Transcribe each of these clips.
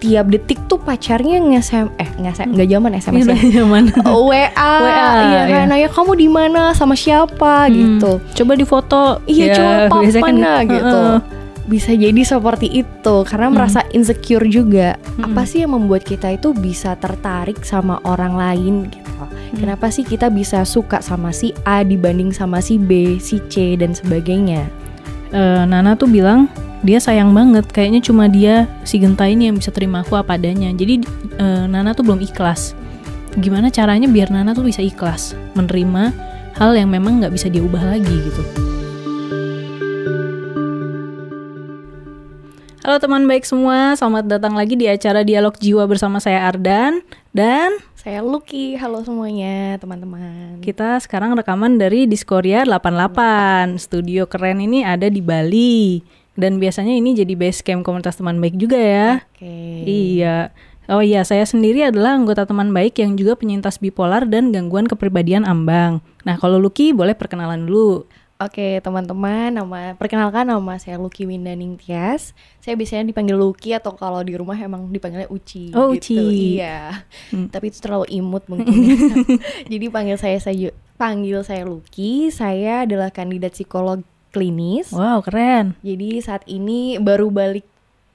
tiap detik tuh pacarnya nge-SM eh nge-SM nggak zaman SMS ya. Zaman. WA, WA, iya iya. kan, nanya kamu di mana sama siapa gitu. Coba difoto. Iya Ya, coba biasanya kan mana gitu. Heeh. Bisa jadi seperti itu karena Hmm. merasa insecure juga. Mm-mm. Apa sih yang membuat kita itu bisa tertarik sama orang lain gitu? Hmm. Kenapa sih kita bisa suka sama si A dibanding sama si B, si C dan sebagainya? Eh, Nana tuh bilang dia sayang banget kayaknya cuma dia si Genta ini yang bisa terima aku apa adanya. Jadi eh, Nana tuh belum ikhlas. Gimana caranya biar Nana tuh bisa ikhlas menerima hal yang memang nggak bisa dia ubah lagi gitu Halo teman baik semua, selamat datang lagi di acara Dialog Jiwa bersama saya Ardan dan Saya Lucky, halo semuanya teman-teman. kita sekarang rekaman dari Diskoria 88. Studio keren ini ada di Bali. Dan biasanya ini jadi base camp komunitas teman baik juga ya. Oke. Iya. Oh iya, saya sendiri adalah anggota teman baik yang juga penyintas bipolar dan gangguan kepribadian ambang. Nah, kalau Lucky boleh perkenalan dulu. Oke teman-teman, nama perkenalkan nama saya Lucky Windaning Tias. Saya biasanya dipanggil Lucky atau kalau di rumah emang dipanggilnya Uci. Oh, gitu. Uci. Iya. Hmm. Tapi itu terlalu imut mungkin. Jadi panggil saya saya panggil saya Lucky. Saya adalah kandidat psikolog klinis. Wow, keren. Jadi saat ini baru balik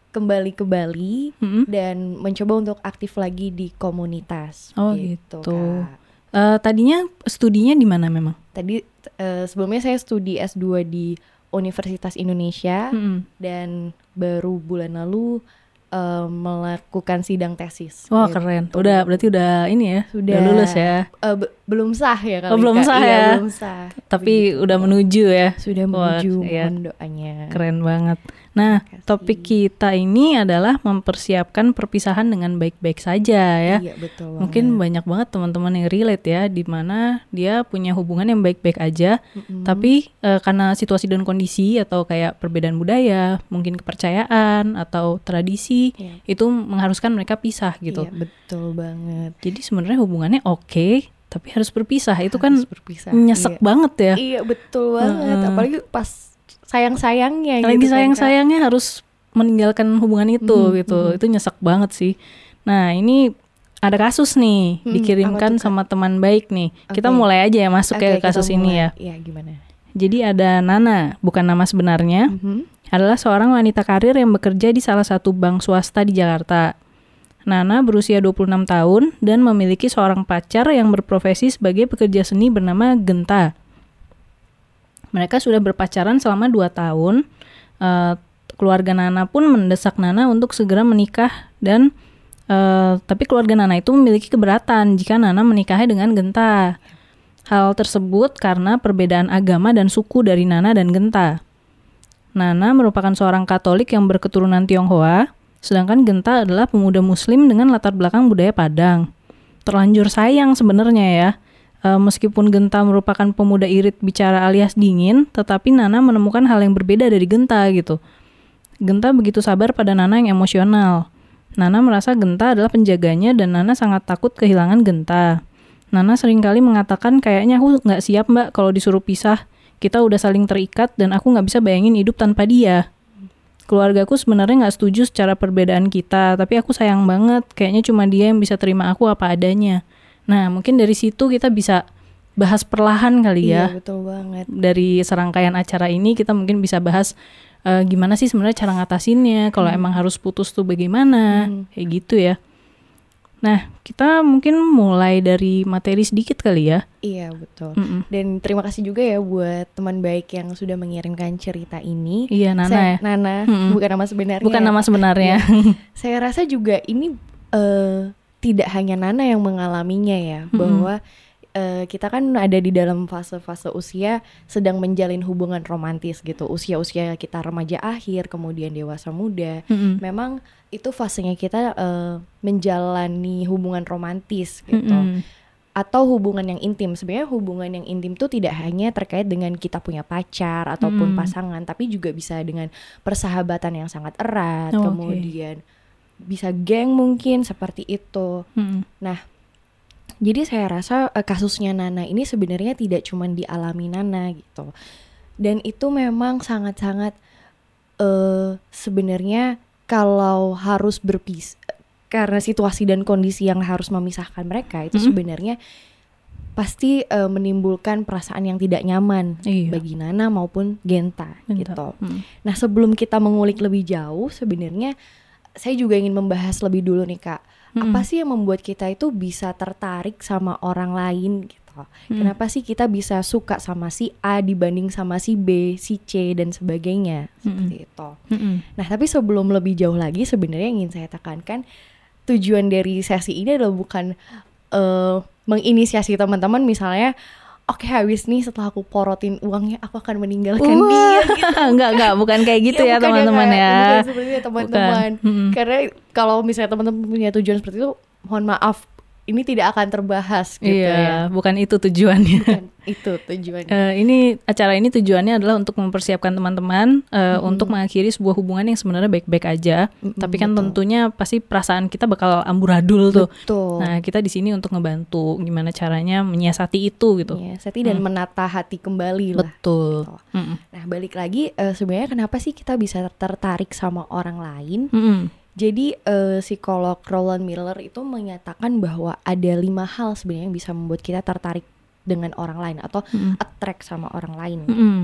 kembali ke Bali Mm-mm. dan mencoba untuk aktif lagi di komunitas. Oh, gitu. Kak. Eh, tadinya studinya di mana memang? Tadi eh, sebelumnya saya studi S2 di Universitas Indonesia Mm-mm. dan baru bulan lalu eh, melakukan sidang tesis. Wah, Gitu. keren. Udah berarti udah ini ya. Sudah. lulus ya. Be- belum sah ya kali Oh, belum sah Iya, ya. belum sah. Tapi udah menuju ya. Sudah Wah, menuju iya. mohon doanya. Keren banget. Nah, topik kita ini adalah mempersiapkan perpisahan dengan baik-baik saja ya. Iya betul. Mungkin banyak banget teman-teman yang relate ya, di mana dia punya hubungan yang baik-baik aja, Mm-mm. tapi eh, karena situasi dan kondisi atau kayak perbedaan budaya, mungkin kepercayaan atau tradisi, Iya. itu mengharuskan mereka pisah gitu. Iya, betul banget. Jadi sebenarnya hubungannya oke, tapi harus berpisah. Itu kan Harus berpisah. nyesek Iya. banget ya. Iya betul banget. Heeh. Apalagi pas sayang-sayangnya lagi gitu kan, Kak. sayang-sayangnya harus meninggalkan hubungan itu Mhm, gitu mhm. itu nyesek banget sih nah ini ada kasus nih Hmm, dikirimkan sama teman baik nih kita Oke. mulai aja ya masuk Oke, ke kita kasus ini ya Iya, gimana? jadi ada Nana bukan nama sebenarnya Mhm. adalah seorang wanita karir yang bekerja di salah satu bank swasta di Jakarta Nana berusia 26 tahun dan memiliki seorang pacar yang berprofesi sebagai pekerja seni bernama Genta. Mereka sudah berpacaran selama 2 tahun. Eh, keluarga Nana pun mendesak Nana untuk segera menikah dan eh, tapi keluarga Nana itu memiliki keberatan jika Nana menikahi dengan Genta. Hal tersebut karena perbedaan agama dan suku dari Nana dan Genta. Nana merupakan seorang Katolik yang berketurunan Tionghoa, sedangkan Genta adalah pemuda Muslim dengan latar belakang budaya Padang. Terlanjur sayang sebenarnya ya. E, meskipun Genta merupakan pemuda irit bicara alias dingin, tetapi Nana menemukan hal yang berbeda dari Genta gitu. Genta begitu sabar pada Nana yang emosional. Nana merasa Genta adalah penjaganya dan Nana sangat takut kehilangan Genta. Nana sering kali mengatakan kayaknya aku nggak siap mbak kalau disuruh pisah. Kita udah saling terikat dan aku nggak bisa bayangin hidup tanpa dia. Keluargaku sebenarnya nggak setuju secara perbedaan kita, tapi aku sayang banget. Kayaknya cuma dia yang bisa terima aku apa adanya. Nah, mungkin dari situ kita bisa bahas perlahan kali ya. Iya, betul banget. Dari serangkaian acara ini kita mungkin bisa bahas eh, gimana sih sebenarnya cara ngatasinnya. Kalau emang harus putus tuh bagaimana, Hmm. kayak gitu ya. Nah, kita mungkin mulai dari materi sedikit kali ya. Iya, betul. Mm-mm. Dan terima kasih juga ya buat teman baik yang sudah mengirimkan cerita ini. Iya, Nana Saya- ya. Nana, Mm-mm. bukan nama sebenarnya. Bukan nama sebenarnya. Saya rasa juga ini eh, tidak hanya Nana yang mengalaminya ya, bahwa eh, kita kan ada di dalam fase-fase usia sedang menjalin hubungan romantis gitu. Usia-usia kita remaja akhir, kemudian dewasa muda. Mm-mm. Memang itu fasenya kita eh, menjalani hubungan romantis gitu Mm-mm. atau hubungan yang intim. Sebenarnya hubungan yang intim itu tidak hanya terkait dengan kita punya pacar ataupun Hmm. pasangan, tapi juga bisa dengan persahabatan yang sangat erat, Oh, kemudian bisa geng mungkin seperti itu. Mm-mm. Jadi saya rasa eh, kasusnya Nana ini sebenarnya tidak cuma dialami Nana gitu. Dan itu memang sangat-sangat eh sebenarnya kalau harus berpis karena situasi dan kondisi yang harus memisahkan mereka itu Mm-mm. sebenarnya pasti eh, menimbulkan perasaan yang tidak nyaman Iya. bagi Nana maupun Genta, Genta. gitu. Mm. Nah sebelum kita mengulik lebih jauh sebenarnya saya juga ingin membahas lebih dulu nih kak Mm-mm. apa sih yang membuat kita itu bisa tertarik sama orang lain gitu Mm. kenapa sih kita bisa suka sama si A dibanding sama si B si C dan sebagainya seperti itu Mm-mm. nah tapi sebelum lebih jauh lagi sebenarnya ingin saya tekankan tujuan dari sesi ini adalah bukan eh, menginisiasi teman-teman misalnya oke habis nih setelah aku porotin uangnya aku akan meninggalkan Wah. dia gitu enggak enggak bukan kayak gitu ya bukan teman-teman ya. Bukan seperti itu teman-teman. Karena kalau misalnya teman-teman punya tujuan seperti itu, mohon maaf, ini tidak akan terbahas gitu iya, ya. bukan itu tujuannya. Bukan itu tujuannya. Eh, ini acara ini tujuannya adalah untuk mempersiapkan teman-teman eh, untuk mengakhiri sebuah hubungan yang sebenarnya baik-baik aja. Mm-mm, Tapi kan betul. tentunya pasti perasaan kita bakal amburadul tuh. Betul. Nah, kita di sini untuk ngebantu gimana caranya menyiasati itu gitu. Seti dan menata hati kembali lah. Betul. gitu. Mm-mm. Nah, balik lagi eh, sebenarnya kenapa sih kita bisa tertarik sama orang lain? Mm-mm. Jadi eh, psikolog Roland Miller itu menyatakan bahwa ada lima hal sebenarnya yang bisa membuat kita tertarik dengan orang lain atau Mm-mm. attract sama orang lain. Mm-mm.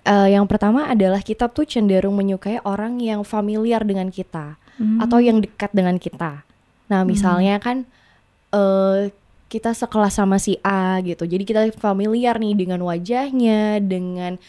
Eh, yang pertama adalah kita tuh cenderung menyukai orang yang familiar dengan kita Mm. atau yang dekat dengan kita. Nah, misalnya kan eh kita sekelas sama si A gitu. Jadi kita familiar nih dengan wajahnya, dengan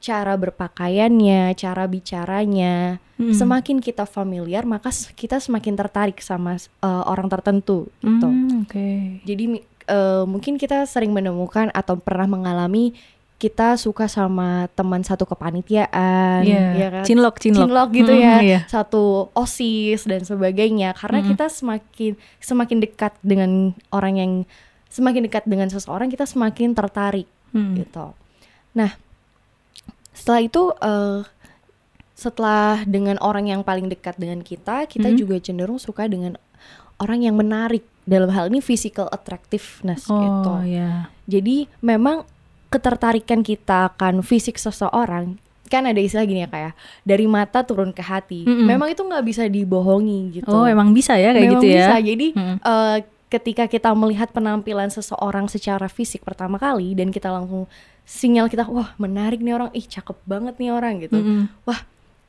cara berpakaiannya, cara bicaranya. Mm. Semakin kita familiar, maka kita semakin tertarik sama eh, orang tertentu gitu. Mm, Oke. Jadi eh, mungkin kita sering menemukan atau pernah mengalami kita suka sama teman satu kepanitiaan, Iya. ya kan? Cinlok, cinlok. Cinlok gitu Mm, ya, iya. satu osis dan sebagainya. Karena Mm. kita semakin semakin dekat dengan orang yang semakin dekat dengan seseorang, kita semakin tertarik Mm. gitu. Nah, setelah itu eh, setelah dengan orang yang paling dekat dengan kita, kita Hmm. juga cenderung suka dengan orang yang menarik. Dalam hal ini physical attractiveness gitu. Oh ya. Jadi memang ketertarikan kita akan fisik seseorang kan ada istilah gini ya kayak dari mata turun ke hati. Mm-mm. Memang itu nggak bisa dibohongi gitu. Oh emang bisa ya kayak Memang gitu ya? bisa. Jadi Mm-mm. eh, ketika kita melihat penampilan seseorang secara fisik pertama kali dan kita langsung sinyal kita wah menarik nih orang, ih cakep banget nih orang gitu. Mm-mm. Wah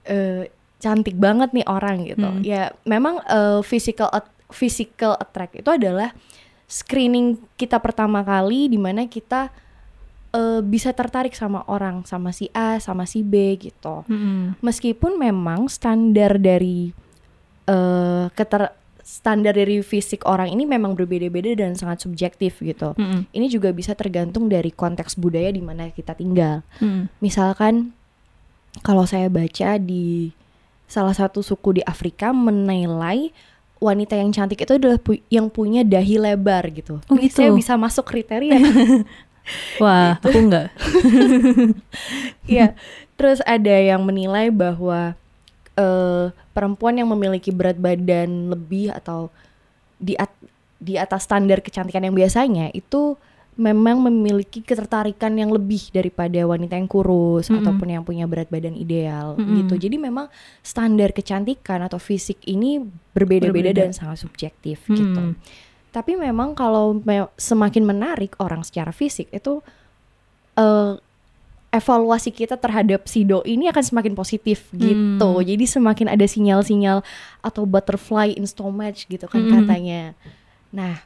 eh, cantik banget nih orang gitu. Mm. Ya memang eh, physical at- physical attract itu adalah screening kita pertama kali di mana kita eh, bisa tertarik sama orang, sama si A, sama si B gitu Mm-mm. meskipun memang standar dari eh keter standar dari fisik orang ini memang berbeda-beda dan sangat subjektif gitu. Mm-mm. Ini juga bisa tergantung dari konteks budaya di mana kita tinggal. Mm-mm. Misalkan kalau saya baca di salah satu suku di Afrika menilai wanita yang cantik itu adalah pu- yang punya dahi lebar gitu. Oh, gitu. Saya bisa masuk kriteria. Wah, aku enggak. Iya. Terus ada yang menilai bahwa eh, perempuan yang memiliki berat badan lebih atau di at- di atas standar kecantikan yang biasanya itu memang memiliki ketertarikan yang lebih daripada wanita yang kurus Mm-mm. ataupun yang punya berat badan ideal Mm-mm. gitu. Jadi memang standar kecantikan atau fisik ini berbeda-beda Berbeda. dan sangat subjektif gitu. Mm. Tapi memang kalau me- semakin menarik orang secara fisik itu eh, evaluasi kita terhadap si do ini akan semakin positif gitu. Hmm. Jadi semakin ada sinyal-sinyal atau butterfly in stomach gitu kan Mm-mm. katanya. Nah,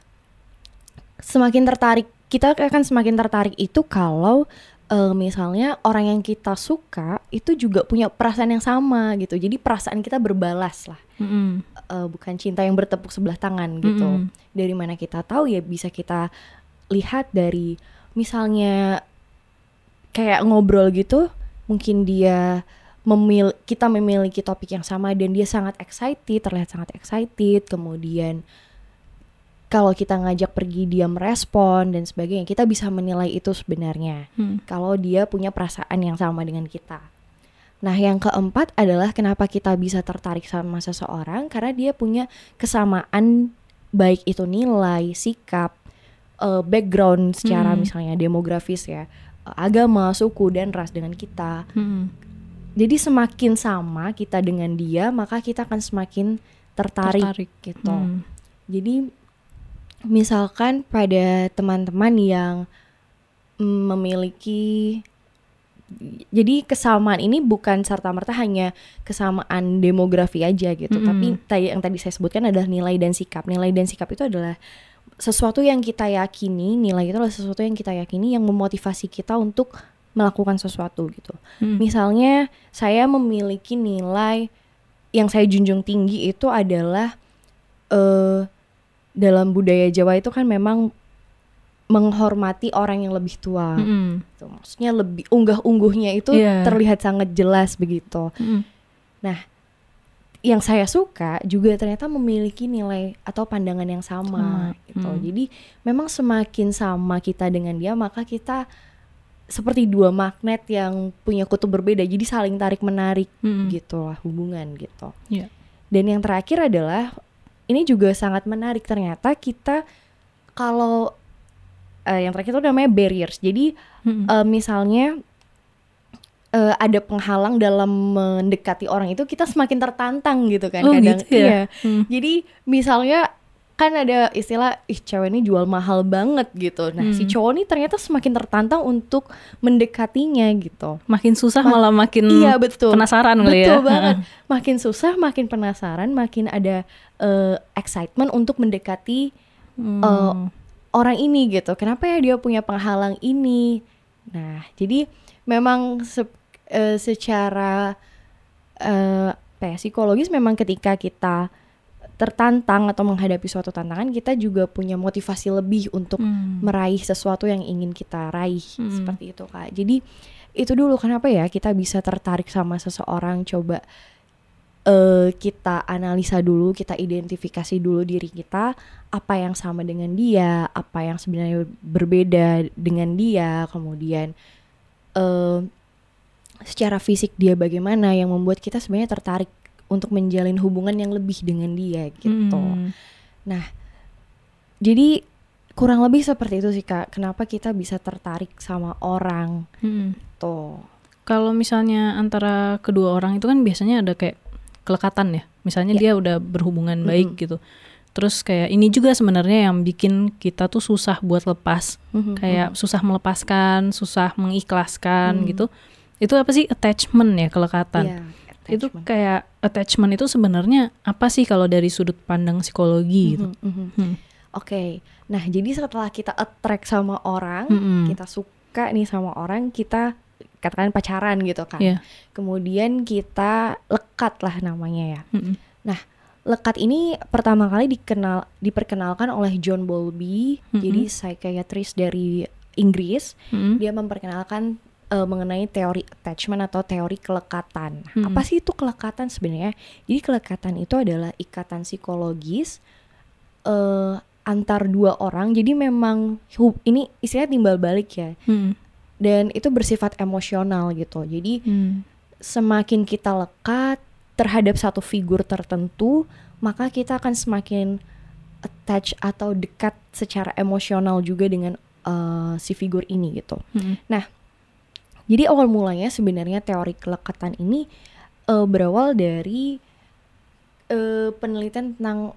semakin tertarik kita akan semakin tertarik itu kalau eh, misalnya orang yang kita suka itu juga punya perasaan yang sama gitu. Jadi perasaan kita berbalas lah. Mm-mm. Eh, bukan cinta yang bertepuk sebelah tangan gitu Mm-mm. dari mana kita tahu ya bisa kita lihat dari misalnya kayak ngobrol gitu mungkin dia memil kita memiliki topik yang sama dan dia sangat excited terlihat sangat excited kemudian kalau kita ngajak pergi dia merespon dan sebagainya kita bisa menilai itu sebenarnya Mm. kalau dia punya perasaan yang sama dengan kita. Nah, yang keempat adalah kenapa kita bisa tertarik sama seseorang karena dia punya kesamaan baik itu nilai, sikap, eh, background secara Hmm. misalnya demografis ya, agama, suku dan ras dengan kita. Mm. jadi semakin sama kita dengan dia maka kita akan semakin tertarik, Tertarik. gitu Hmm. jadi misalkan pada teman-teman yang mm, memiliki jadi kesamaan ini bukan serta merta hanya kesamaan demografi aja gitu, Mm-mm. tapi tadi yang tadi saya sebutkan adalah nilai dan sikap. Nilai dan sikap itu adalah sesuatu yang kita yakini, nilai itu adalah sesuatu yang kita yakini yang memotivasi kita untuk melakukan sesuatu gitu. Hmm. Misalnya saya memiliki nilai yang saya junjung tinggi itu adalah eh dalam budaya Jawa itu kan memang menghormati orang yang lebih tua. Mm-mm. gitu. Maksudnya lebih unggah-ungguhnya itu Iya. terlihat sangat jelas begitu. Mm-mm. Yang saya suka juga ternyata memiliki nilai atau pandangan yang sama, Sama, gitu. hmm. Jadi memang semakin sama kita dengan dia maka kita seperti dua magnet yang punya kutub berbeda. Jadi saling tarik menarik Mm-mm. gitu lah hubungan gitu. Iya. Dan yang terakhir adalah ini juga sangat menarik ternyata kita kalau eh, yang terakhir itu namanya barriers. Jadi Mm-mm. eh, misalnya eh, ada penghalang dalam mendekati orang itu kita semakin tertantang gitu kan Oh, kadang gitu ya? iya. Hmm. Jadi misalnya kan ada istilah ih cewek ini jual mahal banget gitu. Nah, si Hmm. cowok ini ternyata semakin tertantang untuk mendekatinya gitu. Makin susah Ma- malah makin Iya, betul. penasaran ya. Betul banget. Makin susah, makin penasaran, makin ada eh, excitement untuk mendekati Hmm. Eh, orang ini gitu. Kenapa ya dia punya penghalang ini? Nah, jadi memang se- eh, secara apa ya, psikologis memang ketika kita tertantang atau menghadapi suatu tantangan, kita juga punya motivasi lebih untuk Hmm. meraih sesuatu yang ingin kita raih Hmm. seperti itu kak. Jadi itu dulu kenapa ya kita bisa tertarik sama seseorang coba eh kita analisa dulu, kita identifikasi dulu diri kita apa yang sama dengan dia, apa yang sebenarnya berbeda dengan dia, kemudian eh secara fisik dia bagaimana yang membuat kita sebenarnya tertarik untuk menjalin hubungan yang lebih dengan dia gitu. Hmm. Jadi kurang lebih seperti itu sih kak. Kenapa kita bisa tertarik sama orang Hmm. tuh? Kalau misalnya antara kedua orang itu kan biasanya ada kayak kelekatan ya. Misalnya Ya. dia udah berhubungan baik gitu. Terus kayak ini juga sebenarnya yang bikin kita tuh susah buat lepas. Mhm, Kayak susah melepaskan, susah mengikhlaskan Hmm. gitu. Itu apa sih attachment ya, kelekatan. Itu attachment. kayak attachment itu sebenarnya apa sih kalau dari sudut pandang psikologi gitu. Mhm, mhm. Hmm. Oke, nah jadi setelah kita attract sama orang, Mm-mm. kita suka nih sama orang, kita katakan pacaran gitu kan. Iya. Kemudian kita lekat lah namanya ya. Mm-mm. Lekat ini pertama kali dikenal diperkenalkan oleh John Bowlby, Mm-mm. jadi psikiatris dari Inggris. Mm-mm. Dia memperkenalkan eh, mengenai teori attachment atau teori kelekatan. Nah, Mm-mm. Apa sih itu kelekatan sebenarnya? Jadi kelekatan itu adalah ikatan psikologis eh antar dua orang. Jadi memang ini istilahnya timbal balik ya. Mm-mm. Dan itu bersifat emosional gitu. Jadi Mm. semakin kita lekat terhadap satu figur tertentu, maka kita akan semakin attach atau dekat secara emosional juga dengan eh, si figur ini gitu. Mm-mm. Jadi awal mulanya sebenarnya teori kelekatan ini eh, berawal dari eh, penelitian tentang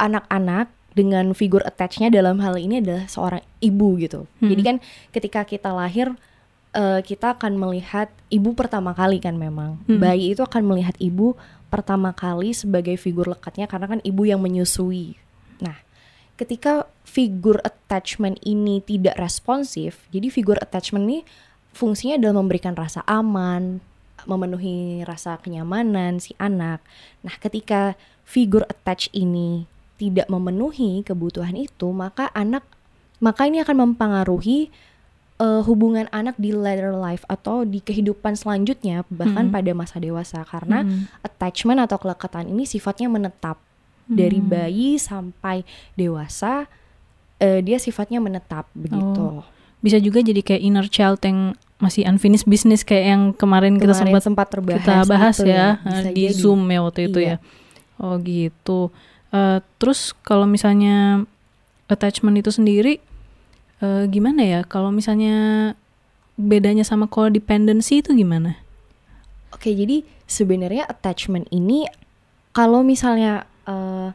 anak-anak dengan figur attachnya dalam hal ini adalah seorang ibu gitu. Hmm. Jadi kan ketika kita lahir eh, kita akan melihat ibu pertama kali kan memang Hmm. bayi itu akan melihat ibu pertama kali sebagai figur lekatnya karena kan ibu yang menyusui. Nah, ketika figur attachment ini tidak responsif, jadi figur attachment ini fungsinya adalah memberikan rasa aman, memenuhi rasa kenyamanan si anak. Nah, ketika figur attach ini tidak memenuhi kebutuhan itu, maka anak maka ini akan mempengaruhi eh, hubungan anak di later life atau di kehidupan selanjutnya bahkan Hmm. pada masa dewasa karena Mm. attachment atau kelekatan ini sifatnya menetap dari Hmm. bayi sampai dewasa eh, dia sifatnya menetap begitu. Oh, Bisa juga jadi kayak inner child yang masih unfinished business kayak yang kemarin, kita Kemarin sempat sempat terbahas kita bahas itu ya, bisa eh, di jadi. Zoom ya waktu itu Iya. ya. Oh gitu. Eh, terus kalau misalnya attachment itu sendiri eh, gimana ya? Kalau misalnya bedanya sama codependency itu gimana? Oke, jadi sebenarnya attachment ini kalau misalnya eh,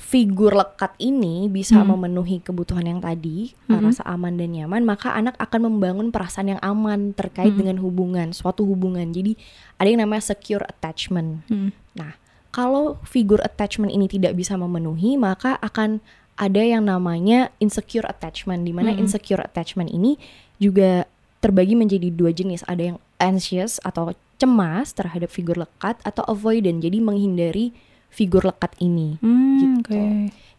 figur lekat ini bisa Hmm. memenuhi kebutuhan yang tadi, Hmm. rasa aman dan nyaman, maka anak akan membangun perasaan yang aman terkait Hmm. dengan hubungan, suatu hubungan. Jadi ada yang namanya secure attachment. Hmm. Nah, kalau figur attachment ini tidak bisa memenuhi, maka akan ada yang namanya insecure attachment, di mana Mm-mm. insecure attachment ini juga terbagi menjadi dua jenis. Ada yang anxious atau cemas terhadap figur lekat atau avoidant, jadi menghindari figur lekat ini. Hmm, Gitu. oke.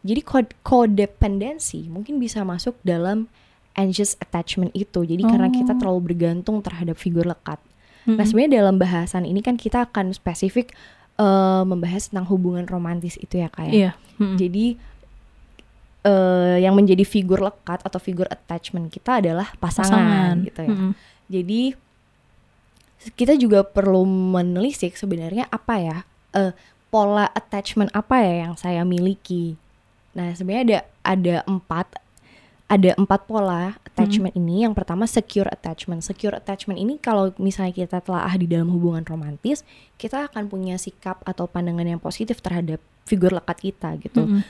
Jadi codependency mungkin bisa masuk dalam anxious attachment itu. Jadi karena kita Oh. terlalu bergantung terhadap figur lekat. Nah, Mm-mm. sebenarnya dalam bahasan ini kan kita akan spesifik eh, membahas tentang hubungan romantis itu ya kayak. Iya. Mm-mm. Jadi eh, yang menjadi figur lekat atau figur attachment kita adalah pasangan, gitu ya. Mm-mm. Jadi kita juga perlu menelisik sebenarnya apa ya eh, pola attachment apa ya yang saya miliki. Nah sebenarnya ada ada empat ada empat pola attachment ini. Yang pertama secure attachment. Secure attachment ini kalau misalnya kita telah di dalam hubungan romantis, kita akan punya sikap atau pandangan yang positif terhadap figur lekat kita gitu Mm-mm.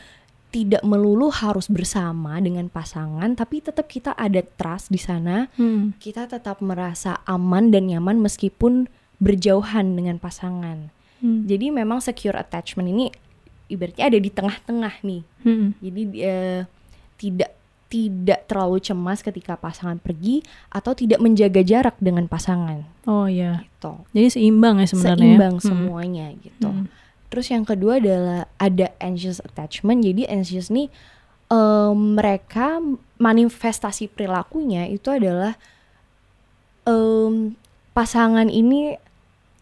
Tidak melulu harus bersama dengan pasangan, tapi tetap kita ada trust di sana. Mm. Kita tetap merasa aman dan nyaman meskipun berjauhan dengan pasangan. Mm. Jadi memang secure attachment ini ibaratnya ada di tengah-tengah nih. Mm-mm. Jadi eh, tidak tidak terlalu cemas ketika pasangan pergi atau tidak menjaga jarak dengan pasangan Oh ya. gitu. Jadi seimbang ya sebenarnya. Seimbang Mm-mm. semuanya gitu. Mm. Terus yang kedua adalah ada anxious attachment. Jadi anxious nih em, mereka manifestasi perilakunya itu adalah em, pasangan ini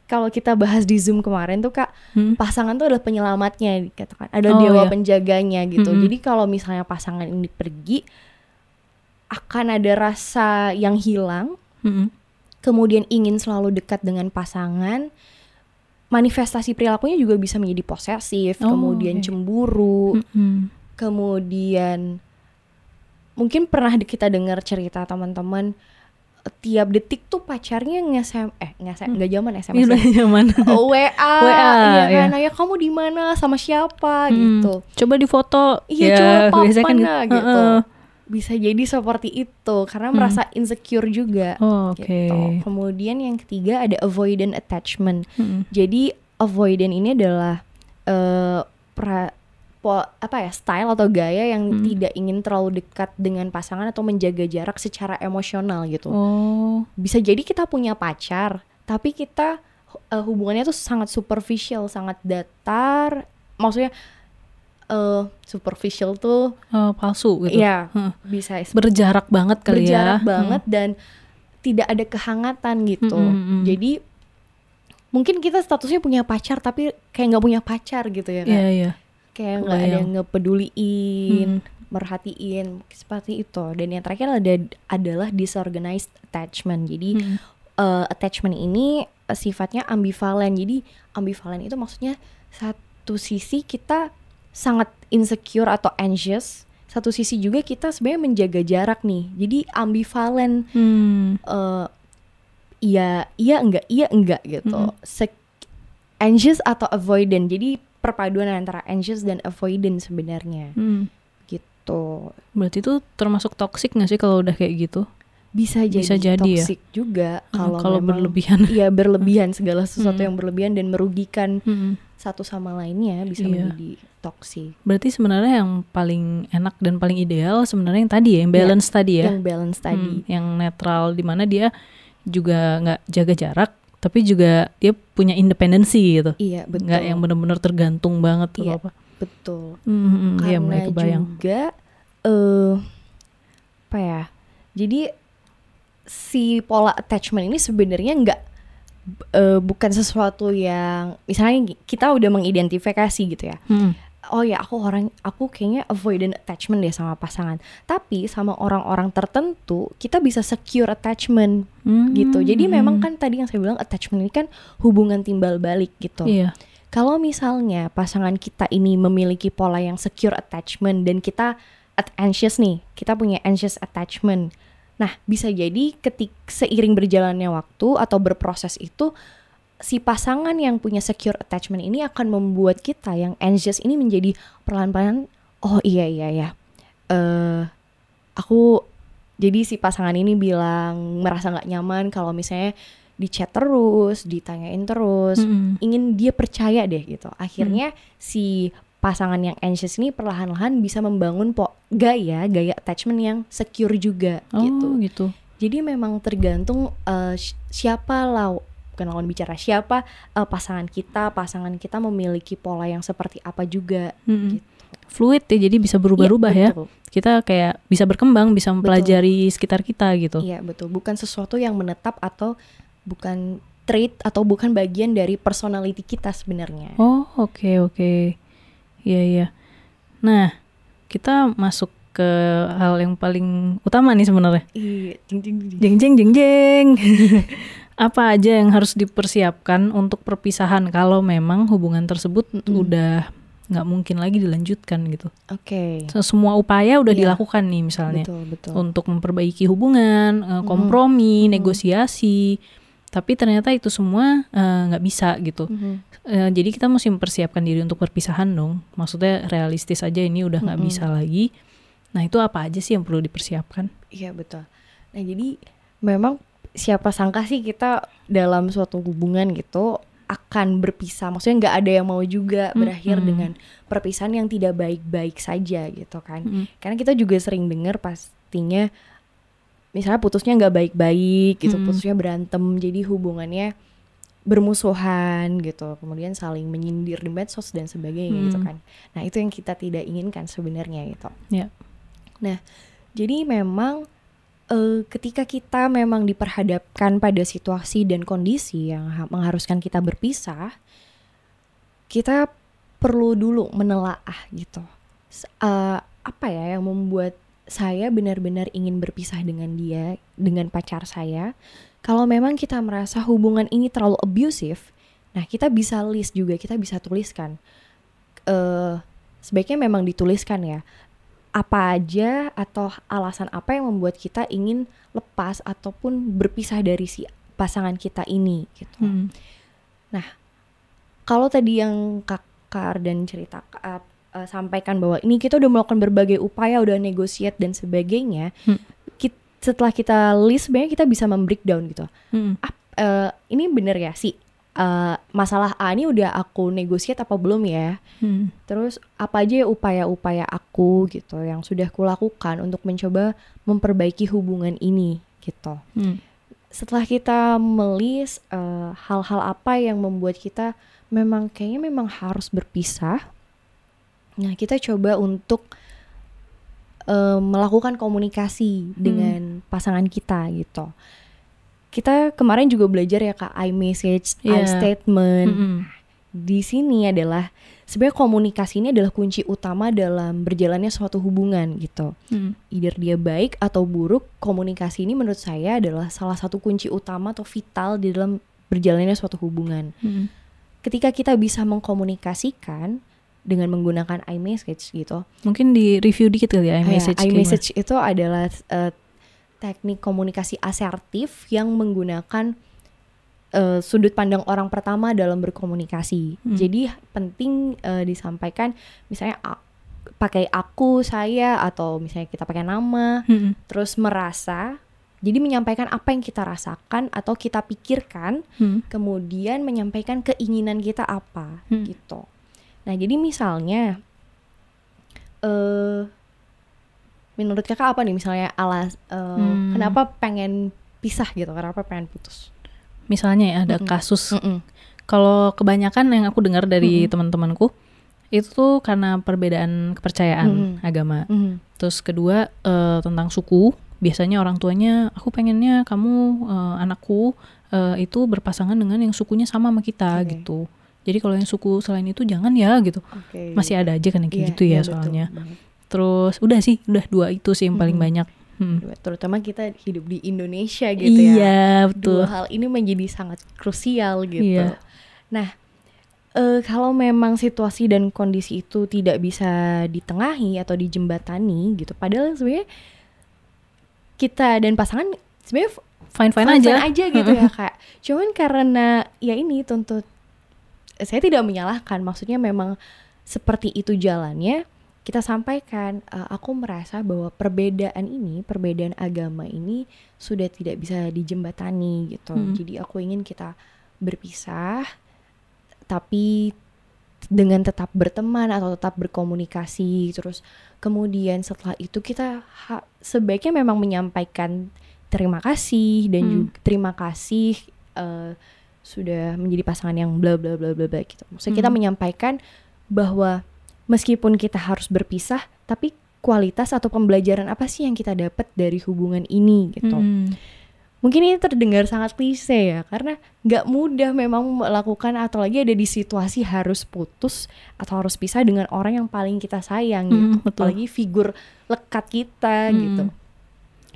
kalau kita bahas di Zoom kemarin tuh Kak, Mm. pasangan tuh adalah penyelamatnya dikatakan. Ada Oh, dewa iya. penjaganya gitu. Mm-mm. Jadi kalau misalnya pasangan ini pergi akan ada rasa yang hilang Mm-mm. kemudian ingin selalu dekat dengan pasangan, manifestasi perilakunya juga bisa menjadi posesif, Oh, kemudian oke. cemburu, Mm-mm. kemudian mungkin pernah di- kita dengar cerita teman-teman tiap detik tuh pacarnya nge-SM eh nge Hmm. nggak zaman SMS udah ya. zaman. Oh, WA, WA, iya iya. kan, ayah kamu di mana sama siapa Mm. gitu. Coba difoto. Iya, Ya, coba papan kan gitu. Heeh. Bisa jadi seperti itu karena Hmm. merasa insecure juga. Oh, oke. gitu. Kemudian yang ketiga ada avoidant attachment. Mm-mm. Jadi avoidant ini adalah pra- po- apa ya style atau gaya yang Hmm. tidak ingin terlalu dekat dengan pasangan atau menjaga jarak secara emosional gitu. Oh. Bisa jadi kita punya pacar, tapi kita eh, hubungannya tuh sangat superficial, sangat datar. Maksudnya eh superficial tuh Oh, palsu gitu. ya Heeh. bisa Berjarak banget kali berjarak ya. banget dan tidak ada kehangatan gitu. Mm, mm, mm. Jadi mungkin kita statusnya punya pacar tapi kayak nggak punya pacar gitu ya Hmm. Iya, kan? iya. Kayak nggak ada yang ngepeduliin, Mm. merhatiin seperti itu. Dan yang terakhir ada adalah disorganized attachment. Jadi Mm. eh, attachment ini sifatnya ambivalen. Jadi ambivalen itu maksudnya satu sisi kita sangat insecure atau anxious, satu sisi juga kita sebenarnya menjaga jarak nih. Jadi ambivalen Hmm. eh iya iya enggak iya enggak gitu. Sek- anxious atau avoidant. Jadi perpaduan antara anxious dan avoidant sebenarnya Hmm. gitu. Berarti itu termasuk toxic gak sih kalau udah kayak gitu? Bisa jadi, Bisa jadi ya? toxic juga Hmm, kalau kalau memang- berlebihan. Iya berlebihan segala sesuatu Mm. yang berlebihan dan merugikan Hmm. Satu sama lainnya bisa Iya. menjadi toxic. Berarti sebenarnya yang paling enak dan paling ideal sebenarnya yang tadi ya, yang balance tadi ya. Yang balance tadi. Hmm, yang netral di mana dia juga nggak jaga jarak tapi juga dia punya independensi gitu. Iya betul. Nggak yang benar-benar tergantung banget atau Iya. apa. betul. Hmm, hmm, hmm, iya Karena mulai kebayang. juga eh apa ya? Jadi si pola attachment ini sebenarnya nggak eh, bukan sesuatu yang misalnya kita udah mengidentifikasi gitu ya. Hmm. Oh ya aku orang aku kayaknya avoidant attachment deh sama pasangan. Tapi sama orang-orang tertentu kita bisa secure attachment Hmm, gitu. Jadi memang kan tadi yang saya bilang attachment ini kan hubungan timbal balik gitu. Iya. Kalau misalnya pasangan kita ini memiliki pola yang secure attachment dan kita at anxious nih, kita punya anxious attachment. Nah, bisa jadi ketik seiring berjalannya waktu atau berproses itu si pasangan yang punya secure attachment ini akan membuat kita yang anxious ini menjadi perlahan-lahan oh iya iya ya eh aku jadi si pasangan ini bilang merasa nggak nyaman kalau misalnya di chat terus ditanyain terus Mm-mm. ingin dia percaya deh gitu Hmm. akhirnya si pasangan yang anxious ini perlahan-lahan bisa membangun po gaya gaya attachment yang secure juga Oh gitu gitu. jadi memang tergantung si- siapa law bukan lawan bicara siapa eh, pasangan kita pasangan kita memiliki pola yang seperti apa juga Mm-mm. gitu. Fluid ya, jadi bisa berubah-ubah Iya, ya. betul. Kita kayak bisa berkembang, bisa mempelajari sekitar kita gitu. Iya betul, bukan sesuatu yang menetap atau bukan trait atau bukan bagian dari personality kita sebenarnya. Oh oke oke, iya iya. Nah kita masuk ke hal yang paling utama nih sebenarnya. Iya. Jeng jeng jeng jeng. Apa aja yang harus dipersiapkan untuk perpisahan kalau memang hubungan tersebut Mm-mm. udah nggak mungkin lagi dilanjutkan gitu. Oke, So, Semua upaya udah Iya. dilakukan nih misalnya betul betul. untuk memperbaiki hubungan, eh, kompromi, Mm-mm. negosiasi. Tapi ternyata itu semua eh, nggak bisa gitu. Mhm. Eh, jadi kita mesti mempersiapkan diri untuk perpisahan dong. Maksudnya realistis aja ini udah nggak Mm-mm. bisa lagi. Nah itu apa aja sih yang perlu dipersiapkan? Iya betul. Nah jadi memang siapa sangka sih kita dalam suatu hubungan gitu akan berpisah. Maksudnya nggak ada yang mau juga berakhir Mm-mm. dengan perpisahan yang tidak baik-baik saja gitu kan. Mm-mm. Karena kita juga sering dengar pastinya misalnya putusnya nggak baik-baik gitu, Mm. putusnya berantem, jadi hubungannya bermusuhan gitu, kemudian saling menyindir di medsos dan sebagainya gitu Mm. kan. Nah itu yang kita tidak inginkan sebenarnya gitu. Ya. Nah jadi memang eh, ketika kita memang diperhadapkan pada situasi dan kondisi yang ha- mengharuskan kita berpisah, kita perlu dulu menelaah gitu. Eh, apa ya yang membuat saya benar-benar ingin berpisah dengan dia, dengan pacar saya. Kalau memang kita merasa hubungan ini terlalu abusive, nah kita bisa list juga, kita bisa tuliskan. eh sebaiknya memang dituliskan ya apa aja atau alasan apa yang membuat kita ingin lepas ataupun berpisah dari si pasangan kita ini gitu. Mm. Kalau tadi yang Kakak dan cerita uh, uh, sampaikan bahwa ini kita udah melakukan berbagai upaya, udah negosiat dan sebagainya. Hmm. Kit- setelah kita list sebenarnya kita bisa membreakdown gitu. Mm. Ap- uh, ini bener ya sih uh, masalah A ini udah aku negosiat apa belum ya? Mm. Terus apa aja ya upaya-upaya aku gitu yang sudah kulakukan untuk mencoba memperbaiki hubungan ini gitu. Mm. Setelah kita melis hal-hal apa yang membuat kita memang kayaknya memang harus berpisah. Nah, kita coba untuk eh, melakukan komunikasi dengan pasangan kita gitu. Kita kemarin juga belajar ya Kak iMessage, Iya. iStatement Mm-mm. di sini adalah sebenarnya komunikasi ini adalah kunci utama dalam berjalannya suatu hubungan gitu. Mm. Either dia baik atau buruk, komunikasi ini menurut saya adalah salah satu kunci utama atau vital di dalam berjalannya suatu hubungan. Mm. Ketika kita bisa mengkomunikasikan dengan menggunakan iMessage gitu. Mungkin di review dikit kali ya iMessage, kayak iMessage itu adalah eh, teknik komunikasi asertif yang menggunakan eh, sudut pandang orang pertama dalam berkomunikasi. Hmm. Jadi penting eh, disampaikan misalnya pakai aku, saya atau misalnya kita pakai nama. Mm-mm. terus merasa. Jadi menyampaikan apa yang kita rasakan atau kita pikirkan, Mm. kemudian menyampaikan keinginan kita apa Hmm. gitu. Nah, jadi misalnya eh menurut Kakak apa nih misalnya alas eh, Hmm. kenapa pengen pisah gitu? Kenapa pengen putus? Misalnya ya ada Mm-mm. kasus Mm-mm. Kalau kebanyakan yang aku dengar dari Mm-mm. teman-temanku itu tuh karena perbedaan kepercayaan Mm-mm. agama. Mhm. Terus kedua eh, tentang suku. Biasanya orang tuanya, aku pengennya kamu eh, anakku eh, itu berpasangan dengan yang sukunya sama sama kita Oke. gitu. Jadi kalau yang suku selain itu jangan ya gitu. Oke. Masih ada aja kan yang kayak Iya, gitu ya iya, betul soalnya. banget. Terus udah sih, udah dua itu sih yang paling Mm-mm. banyak. Hmm. Dua- Terutama kita hidup di Indonesia gitu ya. Iya Dua betul. hal ini menjadi sangat krusial gitu. Iya. Nah, eh, kalau memang situasi dan kondisi itu tidak bisa ditengahi atau dijembatani gitu, padahal sebenarnya kita dan pasangan sebenarnya f- fine fine fine-fine aja. aja gitu ya kak. Cuman karena ya ini tuntut saya tidak menyalahkan, maksudnya memang seperti itu jalannya. Kita sampaikan, "Eh, aku merasa bahwa perbedaan ini, perbedaan agama ini sudah tidak bisa dijembatani gitu. Hmm. Jadi aku ingin kita berpisah, tapi dengan tetap berteman atau tetap berkomunikasi. Terus kemudian setelah itu kita ha- sebaiknya memang menyampaikan terima kasih dan Hmm. juga terima kasih eh, sudah menjadi pasangan yang bla bla bla bla bla gitu. Maksudnya kita Hmm. menyampaikan bahwa meskipun kita harus berpisah, tapi kualitas atau pembelajaran apa sih yang kita dapat dari hubungan ini gitu. Mm. Mungkin ini terdengar sangat klise ya, karena nggak mudah memang melakukan atau lagi ada di situasi harus putus atau harus pisah dengan orang yang paling kita sayang gitu. Mm, betul. Apalagi figur lekat kita Mm. gitu.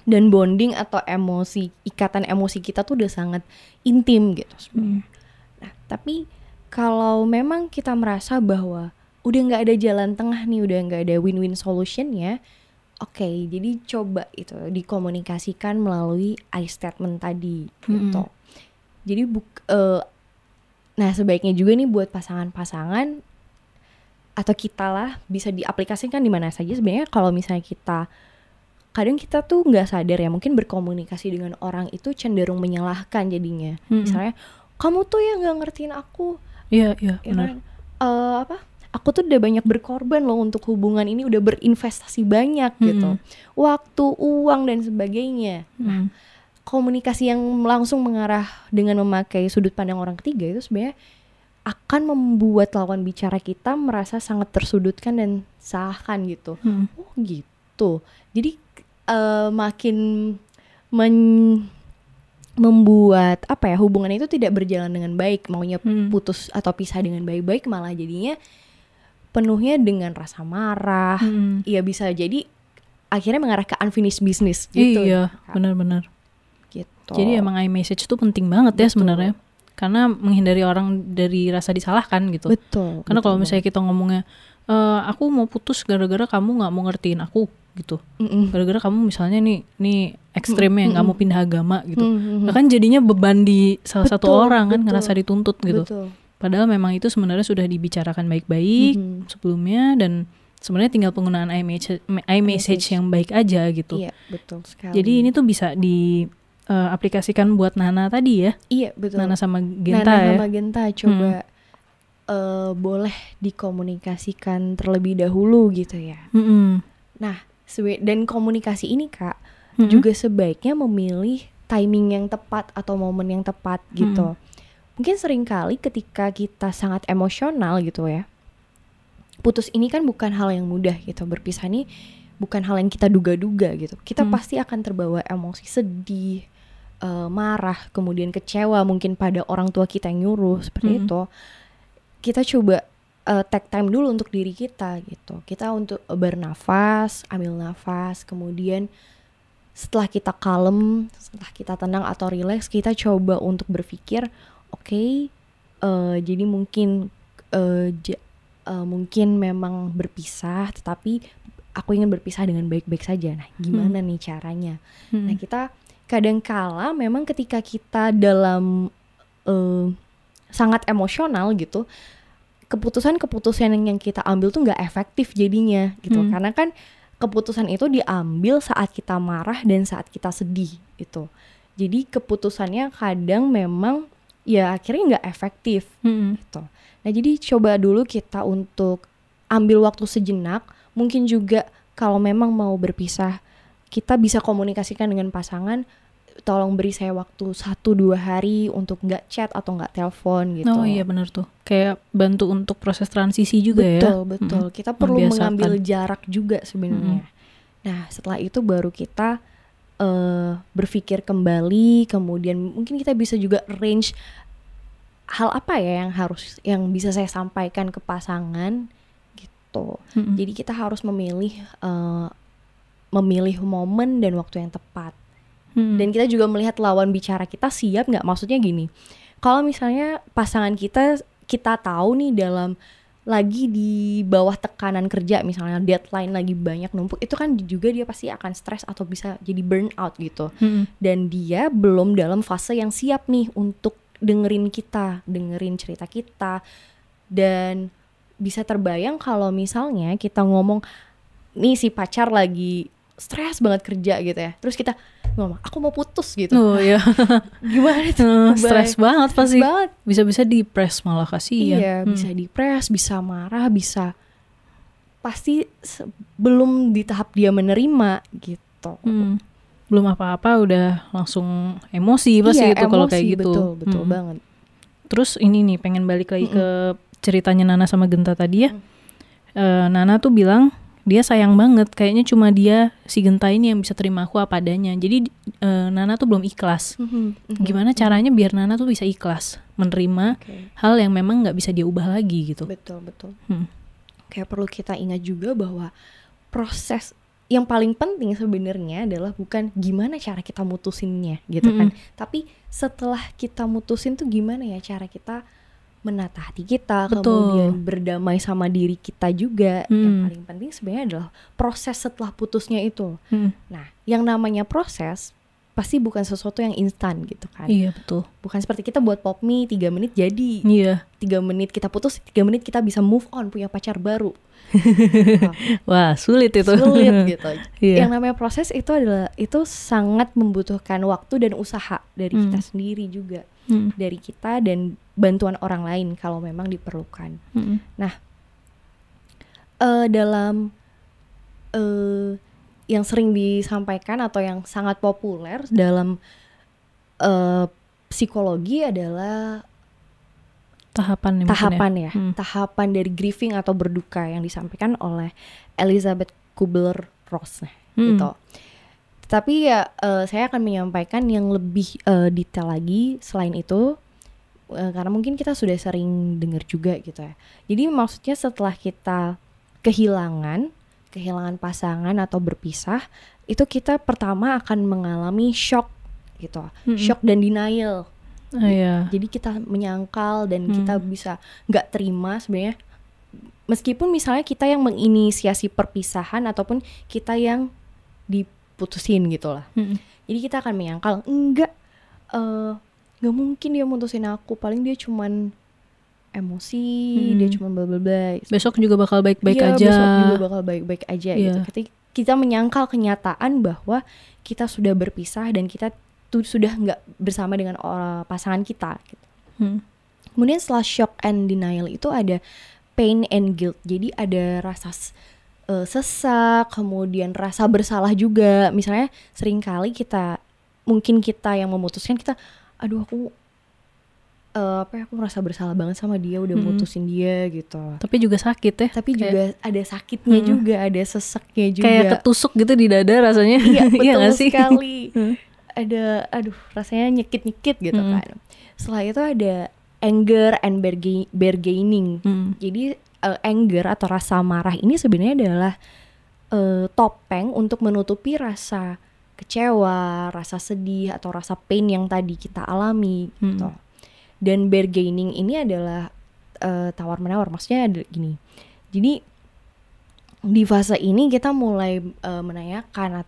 Dan bonding atau emosi, ikatan emosi kita tuh udah sangat intim gitu sebenarnya. Mm. Nah, tapi kalau memang kita merasa bahwa udah nggak ada jalan tengah nih, udah nggak ada win-win solutionnya, oke, jadi coba itu dikomunikasikan melalui I statement tadi, gitu. Jadi buk, eh, nah sebaiknya juga nih buat pasangan-pasangan atau kita lah bisa diaplikasikan di mana saja sebenarnya kalau misalnya kita kadang kita tuh nggak sadar ya mungkin berkomunikasi dengan orang itu cenderung menyalahkan jadinya Mm-mm. misalnya kamu tuh yang nggak ngertiin aku Iya, iya, ya benar. kan? Eh, apa aku tuh udah banyak berkorban loh untuk hubungan ini udah berinvestasi banyak gitu waktu uang dan sebagainya Mm. komunikasi yang langsung mengarah dengan memakai sudut pandang orang ketiga itu sebenarnya akan membuat lawan bicara kita merasa sangat tersudutkan dan salahkan gitu Mm. oh gitu jadi eh, makin men- membuat apa ya hubungan itu tidak berjalan dengan baik maunya Mm. putus atau pisah dengan baik-baik malah jadinya penuhnya dengan rasa marah Mm. ya bisa jadi akhirnya mengarah ke unfinished business gitu Iya, benar-benar. gitu Jadi emang iMessage itu penting banget ya Betul. sebenarnya. Karena menghindari orang dari rasa disalahkan gitu. betul Karena kalau misalnya kita ngomongnya, "Eh, aku mau putus gara-gara kamu nggak mau ngertiin aku gitu. Mm-mm. Gara-gara kamu misalnya nih, nih ekstrimnya nggak mau pindah agama gitu. Mm-mm. Nah, kan jadinya beban di salah satu Betul, orang kan betul. ngerasa dituntut gitu. betul Padahal memang itu sebenarnya sudah dibicarakan baik-baik Mhm. sebelumnya dan sebenarnya tinggal penggunaan iMessage, iMessage yang baik aja gitu. iya betul sekali Jadi ini tuh bisa di eh, aplikasikan buat Nana tadi ya, iya betul Nana sama Genta Nana ya. sama Genta coba eh, boleh dikomunikasikan terlebih dahulu gitu ya. Mm-mm. Nah, sebe- dan komunikasi ini kak Mm-mm. juga sebaiknya memilih timing yang tepat atau momen yang tepat gitu. Mungkin sering kali ketika kita sangat emosional gitu ya, putus ini kan bukan hal yang mudah gitu. Berpisah ini bukan hal yang kita duga-duga gitu. Kita Hmm. pasti akan terbawa emosi sedih, eh, marah, kemudian kecewa mungkin pada orang tua kita yang nyuruh seperti Hmm. itu. Kita coba eh, take time dulu untuk diri kita gitu. Kita untuk bernafas, ambil nafas, kemudian setelah kita kalem, setelah kita tenang atau rileks, kita coba untuk berpikir, oke, eh, jadi mungkin eh, ja- eh, mungkin memang berpisah, tetapi aku ingin berpisah dengan baik-baik saja. Nah, gimana nih caranya? Mm. Nah, kita kadang-kala memang ketika kita dalam eh, sangat emosional gitu, keputusan-keputusan yang yang kita ambil tuh nggak efektif jadinya gitu. Hmm. Karena kan keputusan itu diambil saat kita marah dan saat kita sedih gitu. Jadi keputusannya kadang memang ya akhirnya nggak efektif Mm-mm. gitu. Nah jadi coba dulu kita untuk ambil waktu sejenak. Mungkin juga kalau memang mau berpisah, kita bisa komunikasikan dengan pasangan. Tolong beri saya waktu satu dua hari untuk nggak chat atau nggak telepon gitu. Oh iya benar tuh. Kayak bantu untuk proses transisi juga ya. betul betul. Kita perlu mengambil jarak juga sebenarnya. Nah setelah itu baru kita eh, berpikir kembali. Kemudian mungkin kita bisa juga arrange hal apa ya yang harus yang bisa saya sampaikan ke pasangan gitu. Mm-mm. Jadi kita harus memilih eh, memilih momen dan waktu yang tepat. Mm-mm. Dan kita juga melihat lawan bicara kita siap nggak? Maksudnya gini, kalau misalnya pasangan kita kita tahu nih dalam lagi di bawah tekanan kerja misalnya deadline lagi banyak numpuk itu kan juga dia pasti akan stres atau bisa jadi burnout gitu Mm-mm. dan dia belum dalam fase yang siap nih untuk dengerin kita dengerin cerita kita dan bisa terbayang kalau misalnya kita ngomong nih si pacar lagi stres banget kerja gitu ya terus kita ngomong aku mau putus gitu Oh ya, gimana tuh stres Bayang- banget pasti. banget Bisa-bisa depres malah kasihan. Iya, Hmm. bisa depres, bisa marah, bisa pasti belum di tahap dia menerima gitu. Hmm. Belum apa-apa udah langsung emosi pasti Iya, itu kalau kayak gitu. Betul, betul Hmm. banget. Terus ini nih pengen balik lagi ke ceritanya Nana sama Genta tadi ya. Mm. Eh, Nana tuh bilang dia sayang banget, kayaknya cuma dia si Genta ini yang bisa terima aku apa adanya. Jadi eh, Nana tuh belum ikhlas. Mhm, mhm. Gimana caranya biar Nana tuh bisa ikhlas menerima Oke, hal yang memang nggak bisa dia ubah lagi gitu. betul betul. Hmm. Kayak perlu kita ingat juga bahwa proses yang paling penting sebenarnya adalah bukan gimana cara kita mutusinnya gitu kan, tapi setelah kita mutusin tuh gimana ya cara kita menata hati kita, Betul. kemudian berdamai sama diri kita juga. Yang Hmm. paling penting sebenarnya adalah proses setelah putusnya itu. Hmm. Nah, yang namanya proses pasti bukan sesuatu yang instan gitu kan. Iya betul. Bukan seperti kita buat pop mie 3 menit jadi. Iya. tiga menit kita putus, tiga menit kita bisa move on punya pacar baru. Wah sulit itu. Sulit gitu. Iya. Yang namanya proses itu adalah itu sangat membutuhkan waktu dan usaha dari kita Hmm. sendiri juga, Hmm. dari kita dan bantuan orang lain kalau memang diperlukan. Hmm. eh dalam eh yang sering disampaikan atau yang sangat populer dalam eh psikologi adalah Tahapan ya. tahapan ya, Hmm. tahapan dari grieving atau berduka yang disampaikan oleh Elizabeth Kubler-Ross nah, Hmm. gitu. Tapi ya eh, saya akan menyampaikan yang lebih eh, detail lagi selain itu eh, karena mungkin kita sudah sering dengar juga gitu ya. Jadi maksudnya setelah kita kehilangan, kehilangan pasangan atau berpisah, itu kita pertama akan mengalami shock gitu. Mm-mm. Shock dan denial. Ah, iya. Jadi kita menyangkal dan Hmm. kita bisa nggak terima sebenarnya meskipun misalnya kita yang menginisiasi perpisahan ataupun kita yang diputusin gitu lah. Hmm. Jadi kita akan menyangkal enggak eh nggak mungkin dia mutusin aku paling dia cuman emosi Hmm. dia cuman bla bla bla Besok juga bakal baik-baik Iya, aja. besok juga bakal baik-baik aja gitu. Iya. Ketika kita menyangkal kenyataan bahwa kita sudah berpisah dan kita tuh sudah nggak bersama dengan orang pasangan kita. Gitu. Hmm. Kemudian setelah shock and denial itu ada pain and guilt. Jadi ada rasa eh, sesak, kemudian rasa bersalah juga. Misalnya sering kali kita mungkin kita yang memutuskan kita, aduh aku eh, apa ya aku merasa bersalah banget sama dia udah Mm-mm. mutusin dia gitu. Tapi juga sakit ya. Tapi Kayak- juga ada sakitnya Mm. juga, ada seseknya juga. Kayak ketusuk gitu di dada rasanya. Iya, betul nggak sih? sekali. Hmm. ada aduh rasanya nyekit-nyekit gitu Mm. kan. Setelah itu ada anger and barga- bargaining. Hmm. Jadi eh, anger atau rasa marah ini sebenarnya adalah eh, topeng untuk menutupi rasa kecewa, rasa sedih atau rasa pain yang tadi kita alami gitu. Dan bargaining ini adalah eh, tawar menawar. Maksudnya ada gini. Jadi di fase ini kita mulai eh, menanyakan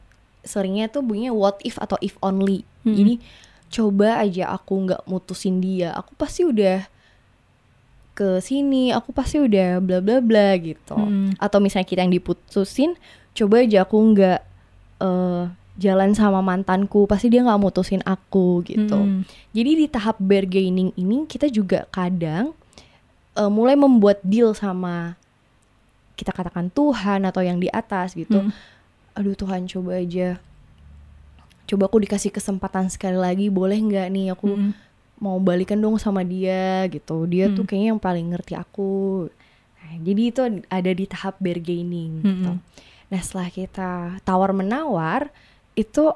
seringnya tuh bunyinya what if atau if only. Hmm. Jadi coba aja aku nggak mutusin dia, aku pasti udah ke sini, aku pasti udah bla bla bla gitu. Hmm. Atau misalnya kita yang diputusin, coba aja aku nggak eh, jalan sama mantanku, pasti dia nggak mutusin aku gitu. Hmm. Jadi di tahap bargaining ini kita juga kadang eh, mulai membuat deal sama kita katakan Tuhan atau yang di atas gitu. Hmm. Aduh Tuhan coba aja, coba aku dikasih kesempatan sekali lagi, boleh nggak nih aku Hmm. mau balikan dong sama dia gitu. Dia tuh Hmm. kayaknya yang paling ngerti aku. Nah, jadi itu ada di tahap bargaining. Gitu. Hmm. Nah setelah kita tawar menawar itu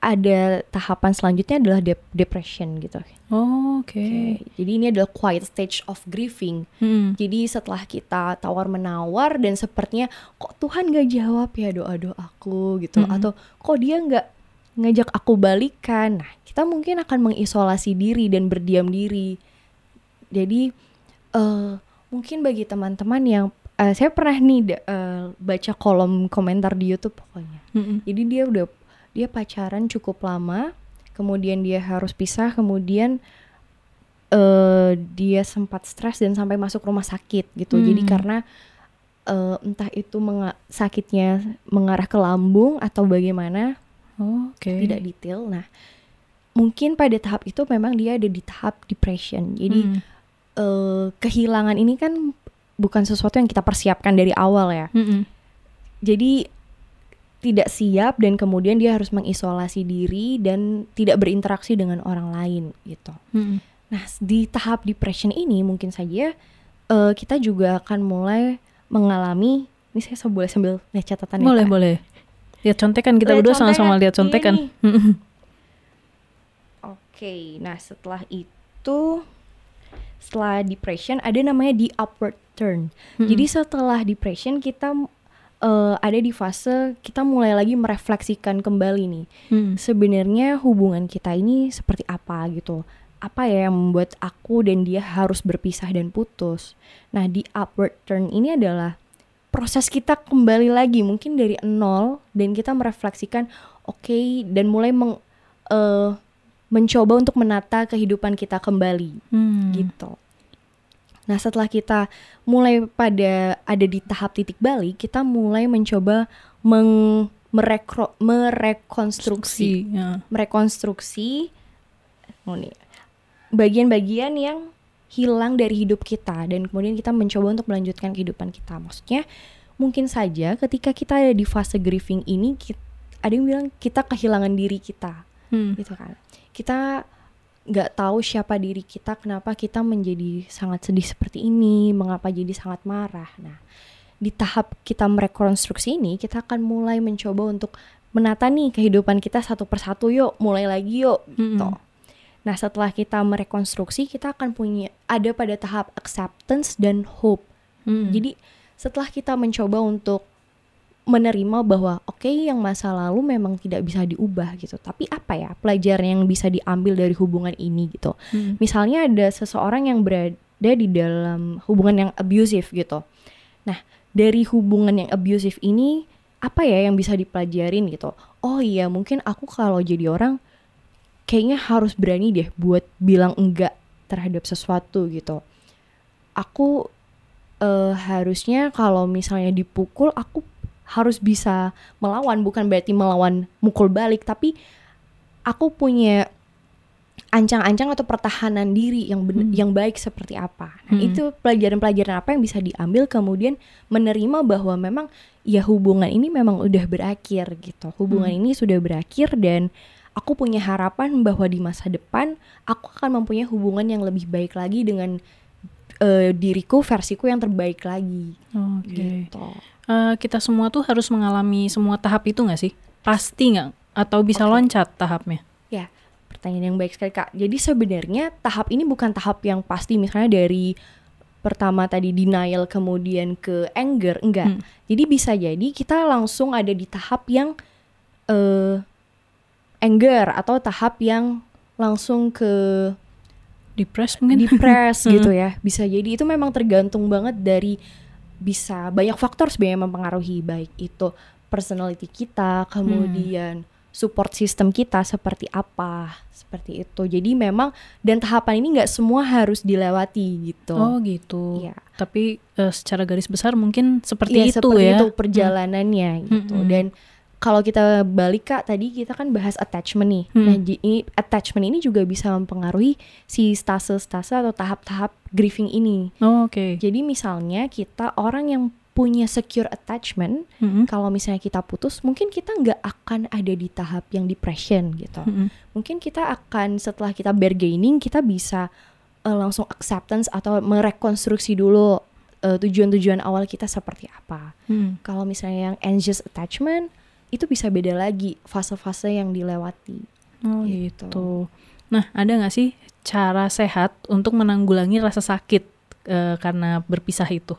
ada tahapan selanjutnya adalah dep- depression gitu. Oh, Oke. Oke, Jadi ini adalah quiet stage of grieving. Hmm. Jadi setelah kita tawar menawar dan sepertinya kok Tuhan gak jawab ya doa doa aku gitu, Mm-mm. atau kok dia nggak ngajak aku balikan. Nah kita mungkin akan mengisolasi diri dan berdiam diri. Jadi eh mungkin bagi teman-teman yang eh, saya pernah nih eh, baca kolom komentar di YouTube pokoknya. Mm-mm. Jadi dia udah dia pacaran cukup lama, kemudian dia harus pisah, kemudian eh dia sempat stres dan sampai masuk rumah sakit gitu. Jadi Hmm. karena eh, entah itu menga- sakitnya mengarah ke lambung atau bagaimana Oh, Oke. tidak detail. Nah, mungkin pada tahap itu memang dia ada di tahap depression. Jadi Mm. eh, kehilangan ini kan bukan sesuatu yang kita persiapkan dari awal ya. Mm-mm. Jadi tidak siap dan kemudian dia harus mengisolasi diri dan tidak berinteraksi dengan orang lain gitu. Mm-mm. Nah, di tahap depression ini mungkin saja eh, kita juga akan mulai mengalami ini saya boleh sambil lihat catatan ya, Boleh, Kak? boleh. Lihat contekan kita Lihat berdua sama-sama lihat contekan. Mm-mm. Oke, nah setelah itu setelah depression ada namanya di upward turn. Mm-mm. Jadi setelah depression kita eh, ada di fase kita mulai lagi merefleksikan kembali nih. Mm. Sebenarnya hubungan kita ini seperti apa gitu. Apa ya yang membuat aku dan dia harus berpisah dan putus. Nah, di upward turn ini adalah proses kita kembali lagi mungkin dari nol dan kita merefleksikan oke dan mulai meng, eh, mencoba untuk menata kehidupan kita kembali Mm. gitu. Nah setelah kita mulai pada ada di tahap titik balik, kita mulai mencoba meng, merekro, merekonstruksi, Ya. merekonstruksi oh nih, bagian-bagian yang hilang dari hidup kita dan kemudian kita mencoba untuk melanjutkan kehidupan kita. Maksudnya mungkin saja ketika kita ada di fase grieving ini, kit- ada yang bilang kita kehilangan diri kita Mm. gitu kan kita nggak tahu siapa diri kita kenapa kita menjadi sangat sedih seperti ini mengapa jadi sangat marah nah di tahap kita merekonstruksi ini kita akan mulai mencoba untuk menata nih kehidupan kita satu persatu yuk mulai lagi yuk gitu Mm-mm. nah setelah kita merekonstruksi kita akan punya ada pada tahap acceptance dan hope Mm. jadi setelah kita mencoba untuk menerima bahwa oke yang masa lalu memang tidak bisa diubah gitu. Tapi apa ya pelajaran yang bisa diambil dari hubungan ini gitu. Mm. Misalnya ada seseorang yang berada di dalam hubungan yang abusive gitu. Nah, dari hubungan yang abusive ini apa ya yang bisa dipelajarin gitu. Oh iya, mungkin aku kalau jadi orang kayaknya harus berani deh buat bilang enggak terhadap sesuatu gitu. Aku eh, harusnya kalau misalnya dipukul aku harus bisa melawan bukan berarti melawan mukul balik tapi aku punya ancang-ancang atau pertahanan diri yang ben- Hmm. yang baik seperti apa. Nah, Hmm. itu pelajaran-pelajaran apa yang bisa diambil kemudian menerima bahwa memang ya hubungan ini memang udah berakhir gitu. Hubungan Hmm. ini sudah berakhir dan aku punya harapan bahwa di masa depan aku akan mempunyai hubungan yang lebih baik lagi dengan eh, diriku versiku yang terbaik lagi Oke. gitu. Eh, kita semua tuh harus mengalami semua tahap itu nggak sih? Pasti nggak? Atau bisa Oke. loncat tahapnya? Ya, pertanyaan yang baik sekali Kak. Jadi sebenarnya tahap ini bukan tahap yang pasti misalnya dari pertama tadi denial kemudian ke anger, enggak. Hmm. Jadi bisa jadi kita langsung ada di tahap yang eh anger atau tahap yang langsung ke Depres mungkin? depres Hmm. gitu ya. Bisa jadi itu memang tergantung banget dari bisa banyak faktor sebenarnya mempengaruhi baik itu personality kita, kemudian support system kita seperti apa, seperti itu. Jadi memang dan tahapan ini nggak semua harus dilewati gitu. Oh gitu. Iya. Tapi eh, secara garis besar mungkin seperti Iya, itu seperti ya. itu perjalanannya gitu. Mm-mm. Dan kalau kita balik kak tadi kita kan bahas attachment nih. Hmm. Nah ini attachment ini juga bisa mempengaruhi si stase-stase atau tahap-tahap grieving ini. Oh, Oke. Jadi misalnya kita orang yang punya secure attachment, Mm-mm. kalau misalnya kita putus, mungkin kita nggak akan ada di tahap yang depression gitu. Mm-mm. Mungkin kita akan setelah kita bargaining, kita bisa eh, langsung acceptance atau merekonstruksi dulu eh, tujuan-tujuan awal kita seperti apa. Mm. Kalau misalnya yang anxious attachment, itu bisa beda lagi fase-fase yang dilewati. Oh Gitu. gitu. Nah, ada nggak sih cara sehat untuk menanggulangi rasa sakit eh, karena berpisah itu?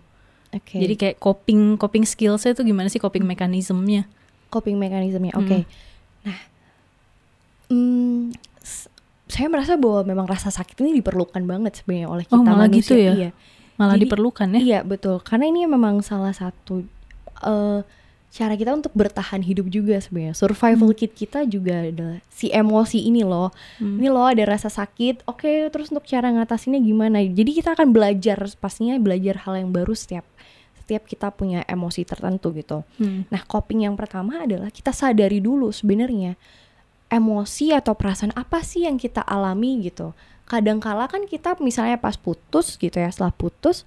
Oke. Jadi kayak coping coping skillsnya itu gimana sih coping mekanismenya? coping mekanismenya. Oke. Hmm. Nah, hmm, saya merasa bahwa memang rasa sakit ini diperlukan banget sebenarnya oleh kita Oh, malah manusia. gitu ya? Iya. Malah Jadi- diperlukan ya. Iya betul, karena ini memang salah satu eh, cara kita untuk bertahan hidup juga sebenarnya. Survival kit kita juga adalah si emosi ini loh. Hmm. Ini loh ada rasa sakit. Oke, terus untuk cara ngatasinnya gimana? Jadi kita akan belajar pastinya belajar hal yang baru setiap setiap kita punya emosi tertentu gitu. Hmm. Nah, coping yang pertama adalah kita sadari dulu sebenarnya emosi atau perasaan apa sih yang kita alami gitu. Kadangkala kan kita misalnya pas putus gitu ya, setelah putus